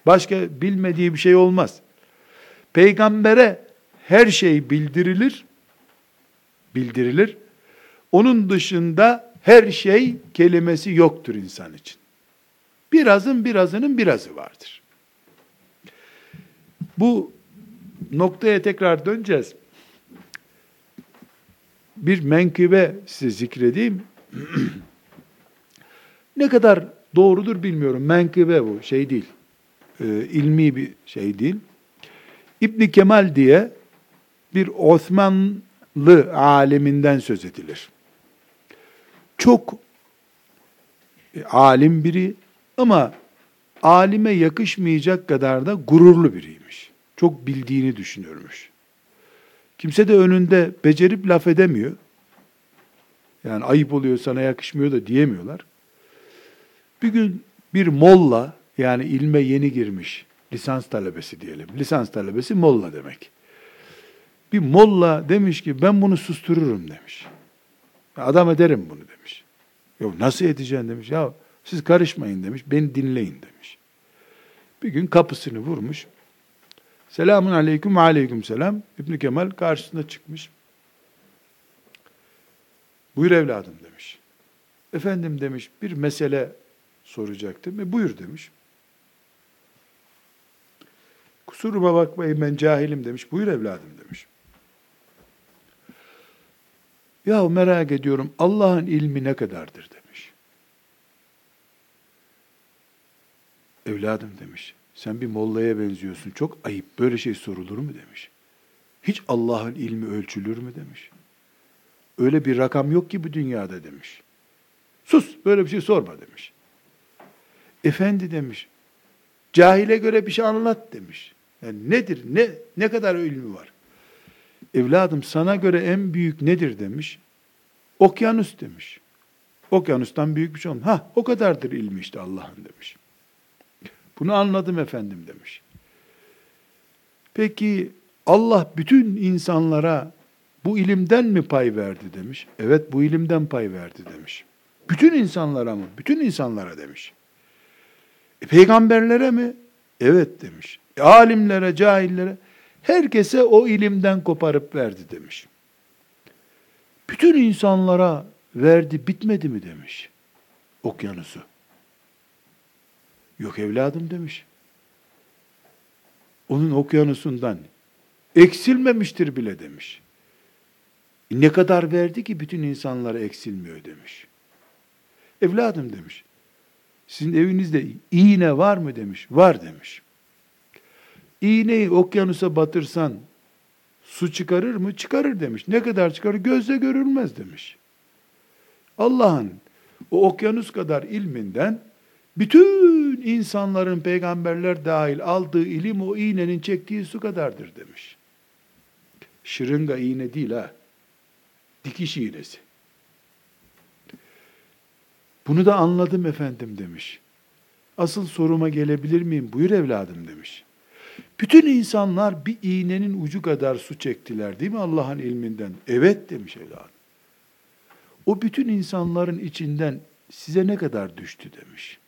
Başka bilmediği bir şey olmaz. Peygambere her şey bildirilir. Bildirilir. Onun dışında her şey kelimesi yoktur insan için. Birazın birazının birazı vardır. Bu noktaya tekrar döneceğiz. Bir menkıbe size zikredeyim. ne kadar doğrudur bilmiyorum. Menkıbe bu, şey değil. E, ilmi bir şey değil. İbn Kemal diye bir Osmanlı aleminden söz edilir. Çok e, alim biri ama alime yakışmayacak kadar da gururlu biriymiş. Çok bildiğini düşünürmüş. Kimse de önünde becerip laf edemiyor. Yani ayıp oluyor sana yakışmıyor da diyemiyorlar. Bir gün bir molla yani ilme yeni girmiş lisans talebesi diyelim. Lisans talebesi molla demek. Bir molla demiş ki ben bunu sustururum demiş. Adam ederim bunu demiş. Yok nasıl edeceksin demiş. Ya siz karışmayın demiş. Beni dinleyin demiş. Bir gün kapısını vurmuş. Selamun aleyküm aleyküm selam. İbn Kemal karşısına çıkmış. Buyur evladım demiş. Efendim demiş bir mesele soracaktım. E buyur demiş. Kusuruma bakmayın ben cahilim demiş. Buyur evladım demiş. Ya merak ediyorum Allah'ın ilmi ne kadardır demiş. Evladım demiş. Sen bir mollaya benziyorsun. Çok ayıp. Böyle şey sorulur mu demiş. Hiç Allah'ın ilmi ölçülür mü demiş. Öyle bir rakam yok ki bu dünyada demiş. Sus böyle bir şey sorma demiş. Efendi demiş. Cahile göre bir şey anlat demiş. Yani nedir? Ne ne kadar ilmi var? Evladım sana göre en büyük nedir demiş. Okyanus demiş. Okyanustan büyük bir şey olmaz. Ha o kadardır ilmi işte Allah'ın demiş. Bunu anladım efendim demiş. Peki Allah bütün insanlara bu ilimden mi pay verdi demiş. Evet bu ilimden pay verdi demiş. Bütün insanlara mı? Bütün insanlara demiş. E, peygamberlere mi? Evet demiş. E, alimlere, cahillere, herkese o ilimden koparıp verdi demiş. Bütün insanlara verdi bitmedi mi demiş okyanusu. Yok evladım demiş. Onun okyanusundan eksilmemiştir bile demiş. Ne kadar verdi ki bütün insanlara eksilmiyor demiş. Evladım demiş. Sizin evinizde iğne var mı demiş. Var demiş. İğneyi okyanusa batırsan su çıkarır mı? Çıkarır demiş. Ne kadar çıkarır? Gözle görülmez demiş. Allah'ın o okyanus kadar ilminden bütün insanların peygamberler dahil aldığı ilim o iğnenin çektiği su kadardır demiş. Şırınga iğne değil ha. Dikiş iğnesi. Bunu da anladım efendim demiş. Asıl soruma gelebilir miyim? Buyur evladım demiş. Bütün insanlar bir iğnenin ucu kadar su çektiler değil mi Allah'ın ilminden? Evet demiş evladım. O bütün insanların içinden size ne kadar düştü demiş.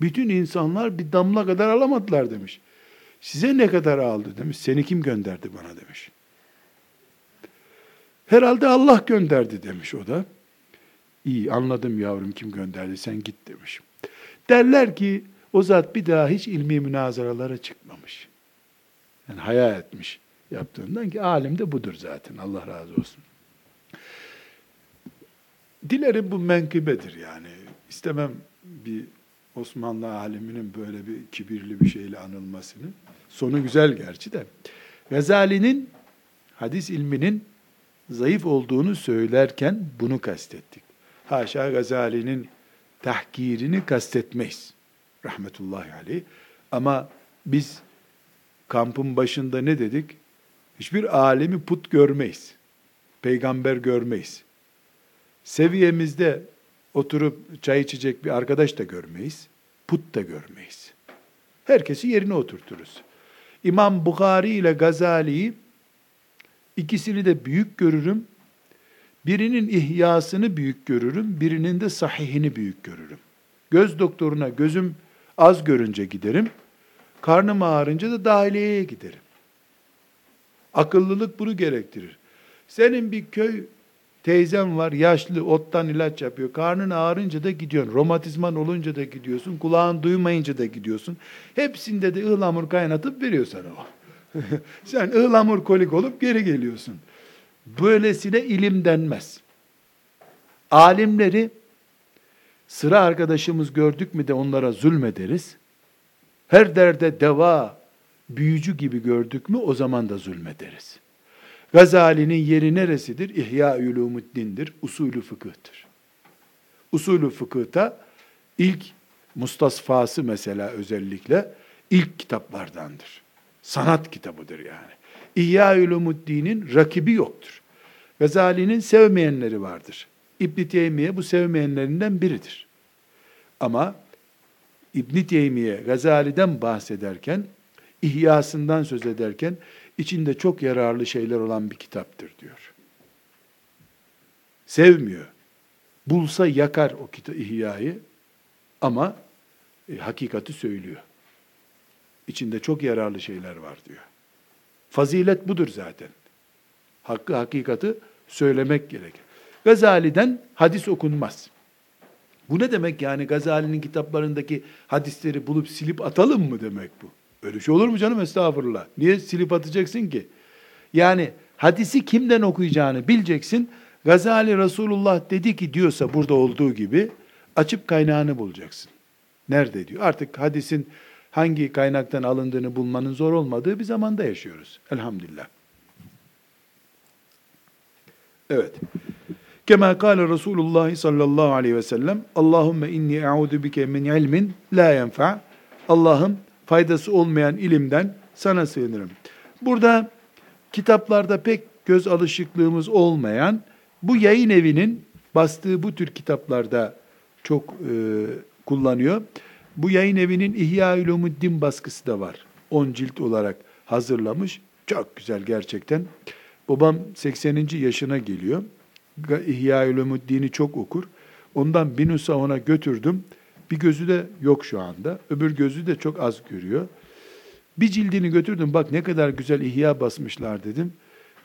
Bütün insanlar bir damla kadar alamadılar demiş. Size ne kadar aldı demiş. Seni kim gönderdi bana demiş. Herhalde Allah gönderdi demiş o da. İyi anladım yavrum kim gönderdi sen git demiş. Derler ki o zat bir daha hiç ilmi münazaralara çıkmamış. Yani hayal etmiş yaptığından ki alim de budur zaten Allah razı olsun. Dilerim bu menkıbedir yani. İstemem bir Osmanlı aliminin böyle bir kibirli bir şeyle anılmasını. Sonu güzel gerçi de. Gazali'nin hadis ilminin zayıf olduğunu söylerken bunu kastettik. Haşa Gazali'nin tahkirini kastetmeyiz. Rahmetullahi aleyh. Ama biz kampın başında ne dedik? Hiçbir alemi put görmeyiz. Peygamber görmeyiz. Seviyemizde oturup çay içecek bir arkadaş da görmeyiz. Put da görmeyiz. Herkesi yerine oturturuz. İmam Bukhari ile Gazali'yi ikisini de büyük görürüm. Birinin ihyasını büyük görürüm, birinin de sahihini büyük görürüm. Göz doktoruna gözüm az görünce giderim. Karnım ağrınca da dahiliyeye giderim. Akıllılık bunu gerektirir. Senin bir köy teyzem var, yaşlı, ottan ilaç yapıyor. Karnın ağrınca da gidiyorsun. Romatizman olunca da gidiyorsun. Kulağın duymayınca da gidiyorsun. Hepsinde de ıhlamur kaynatıp veriyor sana o. Sen ıhlamur kolik olup geri geliyorsun. Böylesine ilim denmez. Alimleri sıra arkadaşımız gördük mü de onlara zulmederiz. Her derde deva, büyücü gibi gördük mü o zaman da zulmederiz. Gazali'nin yeri neresidir? İhya Ulumuddin'dir, usulü fıkıhtır. Usulü fıkıhta ilk mustasfası mesela özellikle ilk kitaplardandır. Sanat kitabıdır yani. İhya Ulumuddin'in rakibi yoktur. Gazali'nin sevmeyenleri vardır. İbn Teymiye bu sevmeyenlerinden biridir. Ama İbn Teymiye Gazali'den bahsederken, ihyasından söz ederken içinde çok yararlı şeyler olan bir kitaptır diyor. Sevmiyor. Bulsa yakar o kitap ihyayı ama e, hakikati söylüyor. İçinde çok yararlı şeyler var diyor. Fazilet budur zaten. Hakkı hakikati söylemek gerekir. Gazali'den hadis okunmaz. Bu ne demek yani Gazali'nin kitaplarındaki hadisleri bulup silip atalım mı demek bu? Öyle şey olur mu canım estağfurullah. Niye silip atacaksın ki? Yani hadisi kimden okuyacağını bileceksin. Gazali Resulullah dedi ki diyorsa burada olduğu gibi açıp kaynağını bulacaksın. Nerede diyor. Artık hadisin hangi kaynaktan alındığını bulmanın zor olmadığı bir zamanda yaşıyoruz. Elhamdülillah. Evet. Kema kâle Resulullah sallallahu aleyhi ve sellem Allahümme inni e'udu bike min ilmin la yenfa Allah'ım faydası olmayan ilimden sana sığınırım. Burada kitaplarda pek göz alışıklığımız olmayan bu yayın evinin bastığı bu tür kitaplarda çok e, kullanıyor. Bu yayın evinin İhya Ulumuddin baskısı da var. 10 cilt olarak hazırlamış. Çok güzel gerçekten. Babam 80. yaşına geliyor. İhya Ulumuddin'i çok okur. Ondan bir nusa ona götürdüm. Bir gözü de yok şu anda. Öbür gözü de çok az görüyor. Bir cildini götürdüm. Bak ne kadar güzel ihya basmışlar dedim.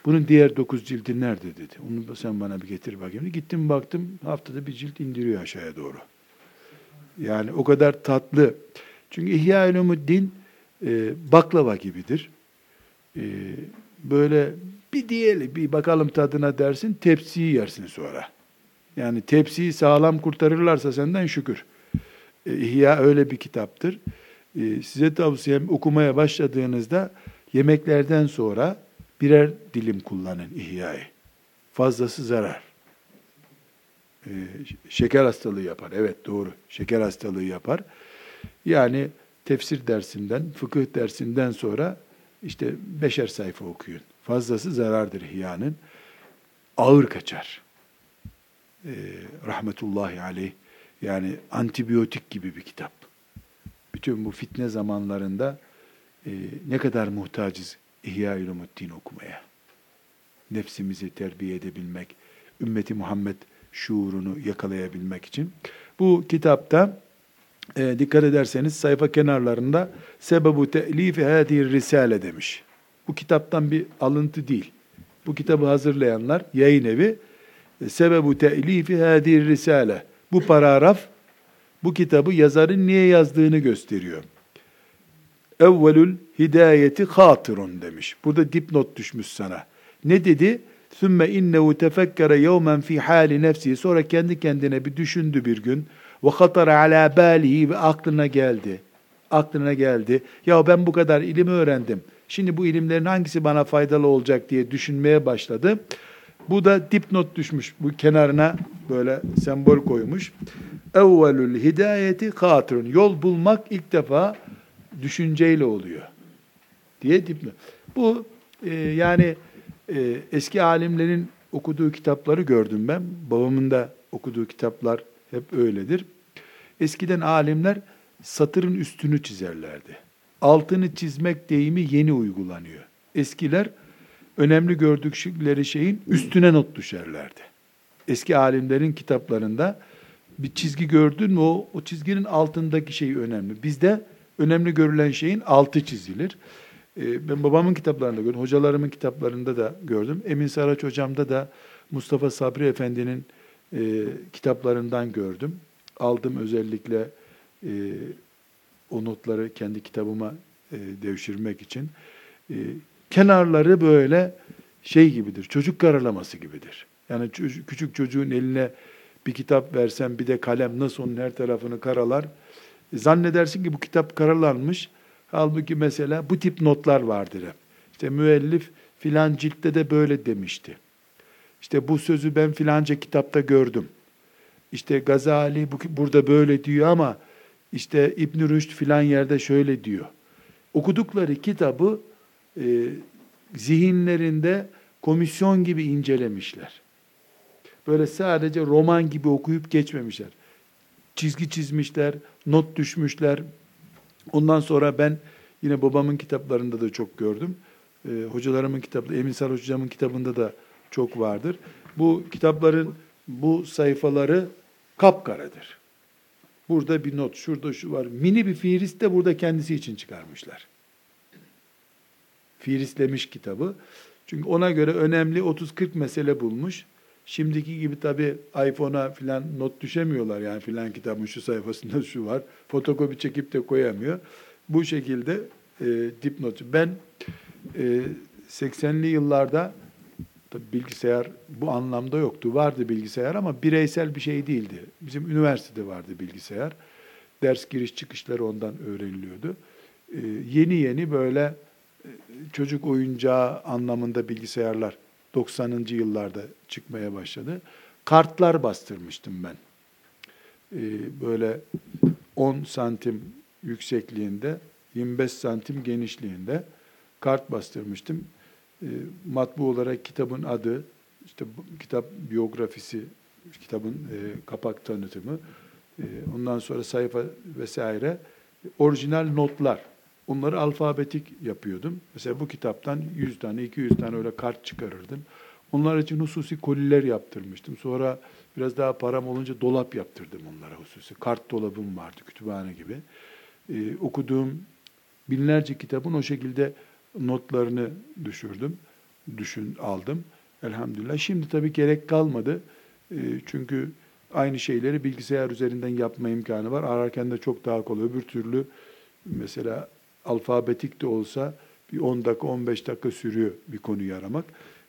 Bunun diğer dokuz cildi nerede dedi. Onu sen bana bir getir bakayım. Gittim baktım haftada bir cilt indiriyor aşağıya doğru. Yani o kadar tatlı. Çünkü İhya Ulumuddin e, baklava gibidir. E, böyle bir diyelim, bir bakalım tadına dersin, tepsiyi yersin sonra. Yani tepsiyi sağlam kurtarırlarsa senden şükür. E, İhya öyle bir kitaptır. E, size tavsiyem okumaya başladığınızda yemeklerden sonra birer dilim kullanın İhya'yı. Fazlası zarar. E, şeker hastalığı yapar. Evet doğru. Şeker hastalığı yapar. Yani tefsir dersinden, fıkıh dersinden sonra işte beşer sayfa okuyun. Fazlası zarardır ihyanın. Ağır kaçar. Ee, rahmetullahi aleyh. Yani antibiyotik gibi bir kitap. Bütün bu fitne zamanlarında e, ne kadar muhtacız İhya Ulumuddin okumaya. Nefsimizi terbiye edebilmek, ümmeti Muhammed şuurunu yakalayabilmek için. Bu kitapta e, dikkat ederseniz sayfa kenarlarında sebebu te'lifi hâdî risale demiş. Bu kitaptan bir alıntı değil. Bu kitabı hazırlayanlar yayın evi sebebu te'lifi hâzî risale. Bu paragraf bu kitabı yazarın niye yazdığını gösteriyor. Evvelül hidayeti hatırun demiş. Burada dipnot düşmüş sana. Ne dedi? Sümme innehu tefekkere yevmen fi hali nefsi. Sonra kendi kendine bir düşündü bir gün. Ve hatara ala balihi ve aklına geldi. Aklına geldi. Ya ben bu kadar ilim öğrendim. Şimdi bu ilimlerin hangisi bana faydalı olacak diye düşünmeye başladı. Bu da dipnot düşmüş. Bu kenarına böyle sembol koymuş. Evvelül hidayeti hatırın. Yol bulmak ilk defa düşünceyle oluyor. Diye dipnot. Bu e, yani e, eski alimlerin okuduğu kitapları gördüm ben. Babamın da okuduğu kitaplar hep öyledir. Eskiden alimler satırın üstünü çizerlerdi. Altını çizmek deyimi yeni uygulanıyor. Eskiler önemli gördükleri şeyin üstüne not düşerlerdi. Eski alimlerin kitaplarında bir çizgi gördün mü o, o çizginin altındaki şey önemli. Bizde önemli görülen şeyin altı çizilir. Ee, ben babamın kitaplarında gördüm, hocalarımın kitaplarında da gördüm. Emin Saraç hocamda da Mustafa Sabri Efendi'nin e, kitaplarından gördüm. Aldım özellikle e, o notları kendi kitabıma e, devşirmek için. E, kenarları böyle şey gibidir, çocuk karalaması gibidir. Yani çocuk, küçük çocuğun eline bir kitap versen bir de kalem nasıl onun her tarafını karalar. E, zannedersin ki bu kitap karalanmış. Halbuki mesela bu tip notlar vardır hep. İşte müellif filan ciltte de böyle demişti. İşte bu sözü ben filanca kitapta gördüm. İşte Gazali bu, burada böyle diyor ama işte İbn Rüşd filan yerde şöyle diyor. Okudukları kitabı e, zihinlerinde komisyon gibi incelemişler. Böyle sadece roman gibi okuyup geçmemişler. Çizgi çizmişler, not düşmüşler. Ondan sonra ben yine babamın kitaplarında da çok gördüm. E, hocalarımın kitabı, Emin Sarı hocamın kitabında da çok vardır. Bu kitapların bu sayfaları kapkaradır. Burada bir not, şurada şu var. Mini bir fiilist de burada kendisi için çıkarmışlar. Fiilistlemiş kitabı. Çünkü ona göre önemli 30-40 mesele bulmuş. Şimdiki gibi tabi iPhone'a filan not düşemiyorlar yani filan kitabın şu sayfasında şu var. Fotokopi çekip de koyamıyor. Bu şekilde e, dipnot. Ben e, 80'li yıllarda tabi bilgisayar bu anlamda yoktu. Vardı bilgisayar ama bireysel bir şey değildi. Bizim üniversitede vardı bilgisayar. Ders giriş çıkışları ondan öğreniliyordu. E, yeni yeni böyle e, çocuk oyuncağı anlamında bilgisayarlar 90. yıllarda çıkmaya başladı. Kartlar bastırmıştım ben. Ee, böyle 10 santim yüksekliğinde, 25 santim genişliğinde kart bastırmıştım. Ee, matbu olarak kitabın adı, işte kitap biyografisi, kitabın e, kapak tanıtımı, e, ondan sonra sayfa vesaire, orijinal notlar Onları alfabetik yapıyordum. Mesela bu kitaptan 100 tane, 200 tane öyle kart çıkarırdım. Onlar için hususi koliler yaptırmıştım. Sonra biraz daha param olunca dolap yaptırdım onlara hususi. Kart dolabım vardı, kütüphane gibi. Ee, okuduğum binlerce kitabın o şekilde notlarını düşürdüm. Düşün, aldım. Elhamdülillah. Şimdi tabii gerek kalmadı. Ee, çünkü aynı şeyleri bilgisayar üzerinden yapma imkanı var. Ararken de çok daha kolay. Öbür türlü mesela alfabetik de olsa bir 10 dakika 15 dakika sürüyor bir konuyu aramak.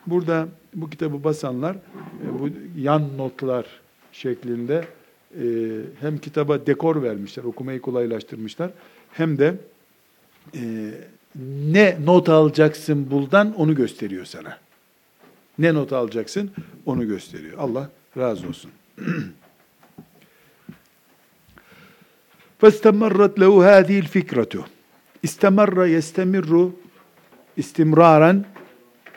Burada bu kitabı basanlar e, bu yan notlar şeklinde e, hem kitaba dekor vermişler, okumayı kolaylaştırmışlar hem de e, ne not alacaksın buldan onu gösteriyor sana. Ne not alacaksın onu gösteriyor. Allah razı olsun. فاستمرت له هذه الفكرة İstemarra yestemirru istimraran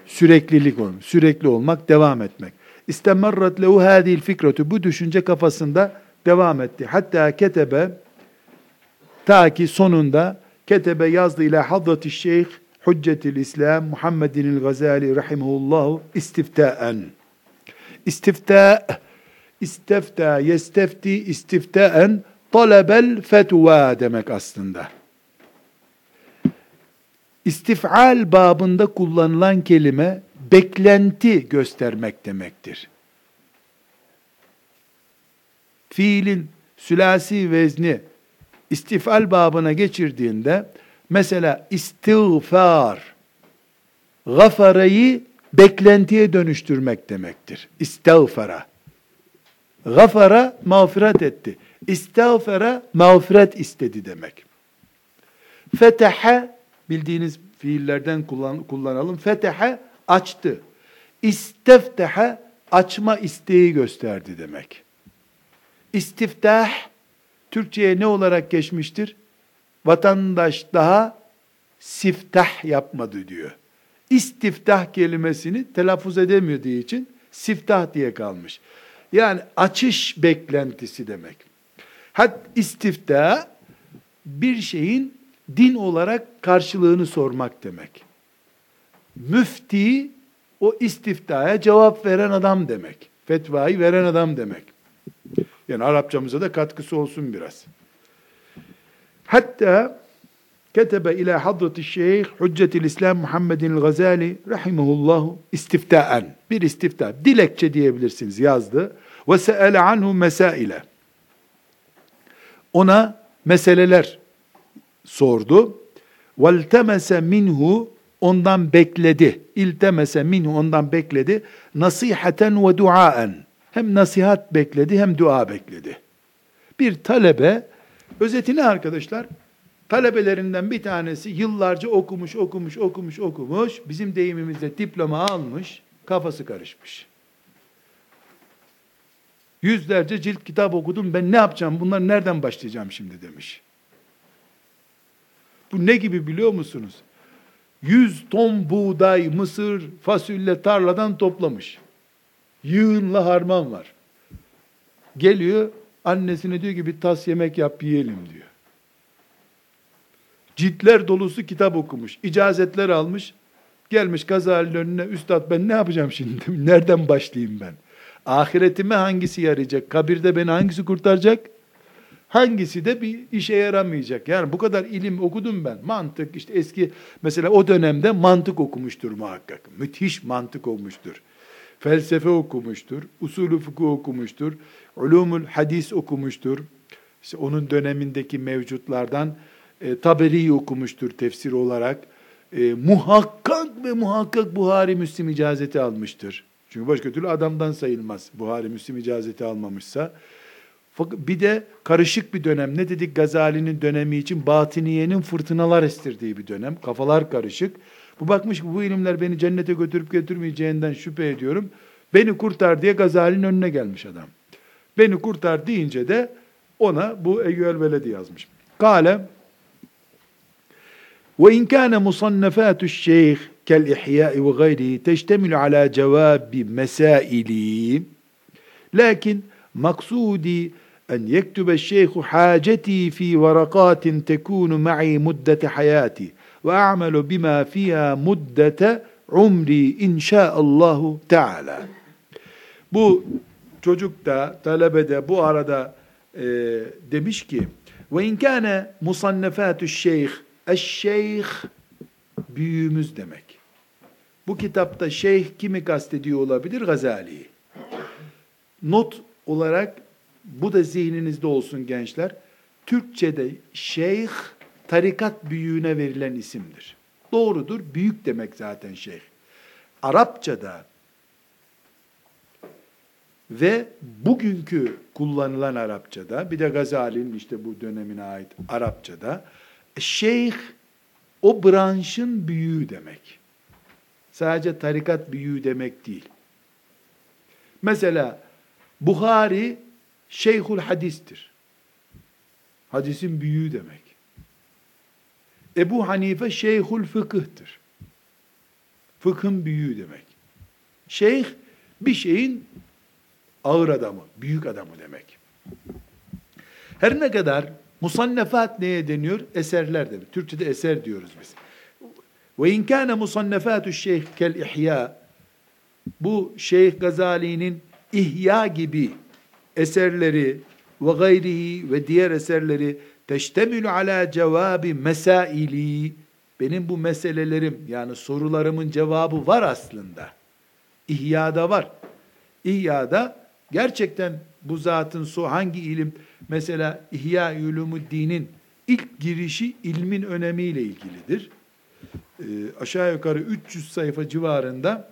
süreklilik olmak, sürekli olmak, devam etmek. İstemarrat lehu hadil fikretu bu düşünce kafasında devam etti. Hatta ketebe ta ki sonunda ketebe yazdı ile hadrati şeyh Hüccetil İslam Muhammedin Gazali rahimehullah istiftaen. İstifta istifta yestefti istiftaen talebel fetva demek aslında. İstifal babında kullanılan kelime beklenti göstermek demektir. fiilin sülasi vezni istifal babına geçirdiğinde mesela istiğfar gafarayı beklentiye dönüştürmek demektir. İstiğfara. Gafara mağfiret etti. İstiğfara mağfiret istedi demek. Fetehe bildiğiniz fiillerden kullan, kullanalım. Fetehe açtı. İsteftehe açma isteği gösterdi demek. İstiftah Türkçe'ye ne olarak geçmiştir? Vatandaş daha siftah yapmadı diyor. İstiftah kelimesini telaffuz edemediği için siftah diye kalmış. Yani açış beklentisi demek. Hat istiftah bir şeyin din olarak karşılığını sormak demek. Müfti o istiftaya cevap veren adam demek. Fetvayı veren adam demek. Yani Arapçamıza da katkısı olsun biraz. Hatta ketebe ila hadrati şeyh Hüccetil İslam Muhammedin Gazali rahimahullahu istiftaen bir istifta dilekçe diyebilirsiniz yazdı ve seele anhu mesaile ona meseleler sordu. Veltemese minhu ondan bekledi. İltemese minhu ondan bekledi. Nasihaten ve duaen. Hem nasihat bekledi hem dua bekledi. Bir talebe özetini arkadaşlar talebelerinden bir tanesi yıllarca okumuş, okumuş, okumuş, okumuş. Bizim deyimimizde diploma almış, kafası karışmış. Yüzlerce cilt kitap okudum. Ben ne yapacağım? Bunlar nereden başlayacağım şimdi demiş. Bu ne gibi biliyor musunuz? Yüz ton buğday, mısır, fasulye tarladan toplamış. Yığınla harman var. Geliyor, annesine diyor ki bir tas yemek yap yiyelim diyor. Ciltler dolusu kitap okumuş, icazetler almış, gelmiş Gazali'nin önüne, üstad ben ne yapacağım şimdi, nereden başlayayım ben? Ahiretime hangisi yarayacak? Kabirde beni hangisi kurtaracak? Hangisi de bir işe yaramayacak. Yani bu kadar ilim okudum ben. Mantık işte eski mesela o dönemde mantık okumuştur muhakkak. Müthiş mantık olmuştur. Felsefe okumuştur. Usulü fıkıh okumuştur. Ulumul hadis okumuştur. İşte onun dönemindeki mevcutlardan e, Taberi okumuştur tefsir olarak. E, muhakkak ve muhakkak Buhari Müslim icazeti almıştır. Çünkü başka türlü adamdan sayılmaz. Buhari Müslim icazeti almamışsa. Bir de karışık bir dönem. Ne dedik Gazali'nin dönemi için? Batiniyenin fırtınalar estirdiği bir dönem. Kafalar karışık. Bu bakmış bu ilimler beni cennete götürüp götürmeyeceğinden şüphe ediyorum. Beni kurtar diye Gazali'nin önüne gelmiş adam. Beni kurtar deyince de ona bu Eyyüel Veledi yazmış. Kale ve in kana musannafatu şeyh kel ihya ve gayrihi teştemil ala cevabi mesaili lakin maksudi en yektube şeyhu haceti fi varakatin tekunu ma'i muddete hayati ve a'melu bima fiha muddete umri inşaallahu teala. Bu çocuk da talebe bu arada e, demiş ki ve in kana musannefatu şeyh eşşeyh büyüğümüz demek. Bu kitapta şeyh kimi kastediyor olabilir? Gazali'yi. Not olarak bu da zihninizde olsun gençler. Türkçe'de şeyh tarikat büyüğüne verilen isimdir. Doğrudur. Büyük demek zaten şeyh. Arapçada ve bugünkü kullanılan Arapçada bir de Gazali'nin işte bu dönemine ait Arapçada şeyh o branşın büyüğü demek. Sadece tarikat büyüğü demek değil. Mesela Buhari şeyhul hadistir. Hadisin büyüğü demek. Ebu Hanife şeyhul fıkıhtır. Fıkhın büyüğü demek. Şeyh bir şeyin ağır adamı, büyük adamı demek. Her ne kadar musannefat neye deniyor? Eserler demek. Türkçe'de eser diyoruz biz. Ve in kana musannefatu şeyh kel ihya bu Şeyh Gazali'nin İhya gibi eserleri ve gayrihi ve diğer eserleri teştemülü ala cevabi mesaili benim bu meselelerim yani sorularımın cevabı var aslında. İhya'da var. İhya'da gerçekten bu zatın su hangi ilim mesela İhya Ulumuddin'in ilk girişi ilmin önemiyle ilgilidir. Ee, aşağı yukarı 300 sayfa civarında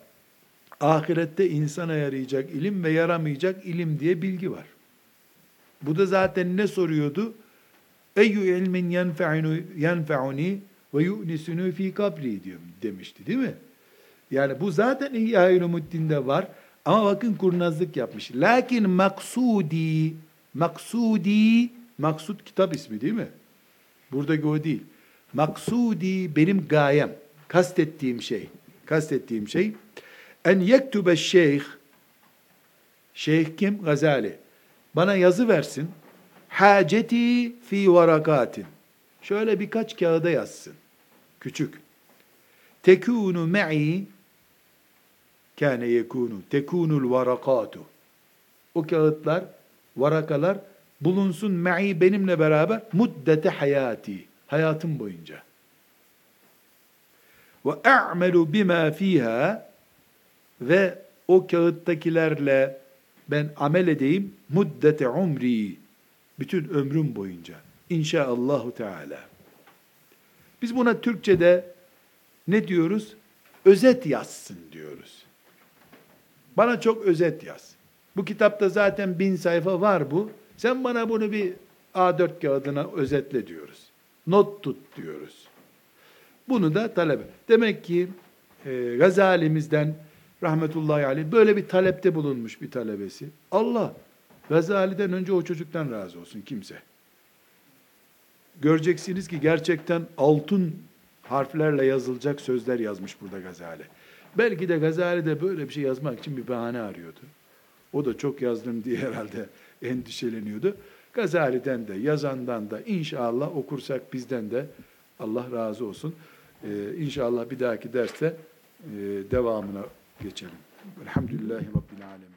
ahirette insana yarayacak ilim ve yaramayacak ilim diye bilgi var. Bu da zaten ne soruyordu? Eyyü ilmin yenfe'uni ve yu'nisunu fi kabri diyor demişti değil mi? Yani bu zaten İhya Ulumuddin'de var. Ama bakın kurnazlık yapmış. Lakin maksudi, maksudi, maksud kitap ismi değil mi? Buradaki o değil. Maksudi benim gayem, kastettiğim şey, kastettiğim şey, en yektube şeyh, şeyh kim? Gazali. Bana yazı versin. Haceti fi varakatin. Şöyle birkaç kağıda yazsın. Küçük. Tekunu me'i kâne yekunu tekunul varakatu. O kağıtlar, varakalar bulunsun me'i benimle beraber muddete hayati. Hayatım boyunca. Ve a'melu bima fiha ve o kağıttakilerle ben amel edeyim muddete umri bütün ömrüm boyunca inşaallahu teala. Biz buna Türkçe'de ne diyoruz? Özet yazsın diyoruz. Bana çok özet yaz. Bu kitapta zaten bin sayfa var bu. Sen bana bunu bir A4 kağıdına özetle diyoruz. Not tut diyoruz. Bunu da talep. Demek ki e, Gazali'mizden rahmetullahi aleyh böyle bir talepte bulunmuş bir talebesi. Allah Gazali'den önce o çocuktan razı olsun kimse. Göreceksiniz ki gerçekten altın harflerle yazılacak sözler yazmış burada Gazali. Belki de Gazali de böyle bir şey yazmak için bir bahane arıyordu. O da çok yazdım diye herhalde endişeleniyordu. Gazali'den de yazandan da inşallah okursak bizden de Allah razı olsun. Ee, inşallah bir dahaki derste e, devamına geçelim. Elhamdülillahi Rabbil Alemin.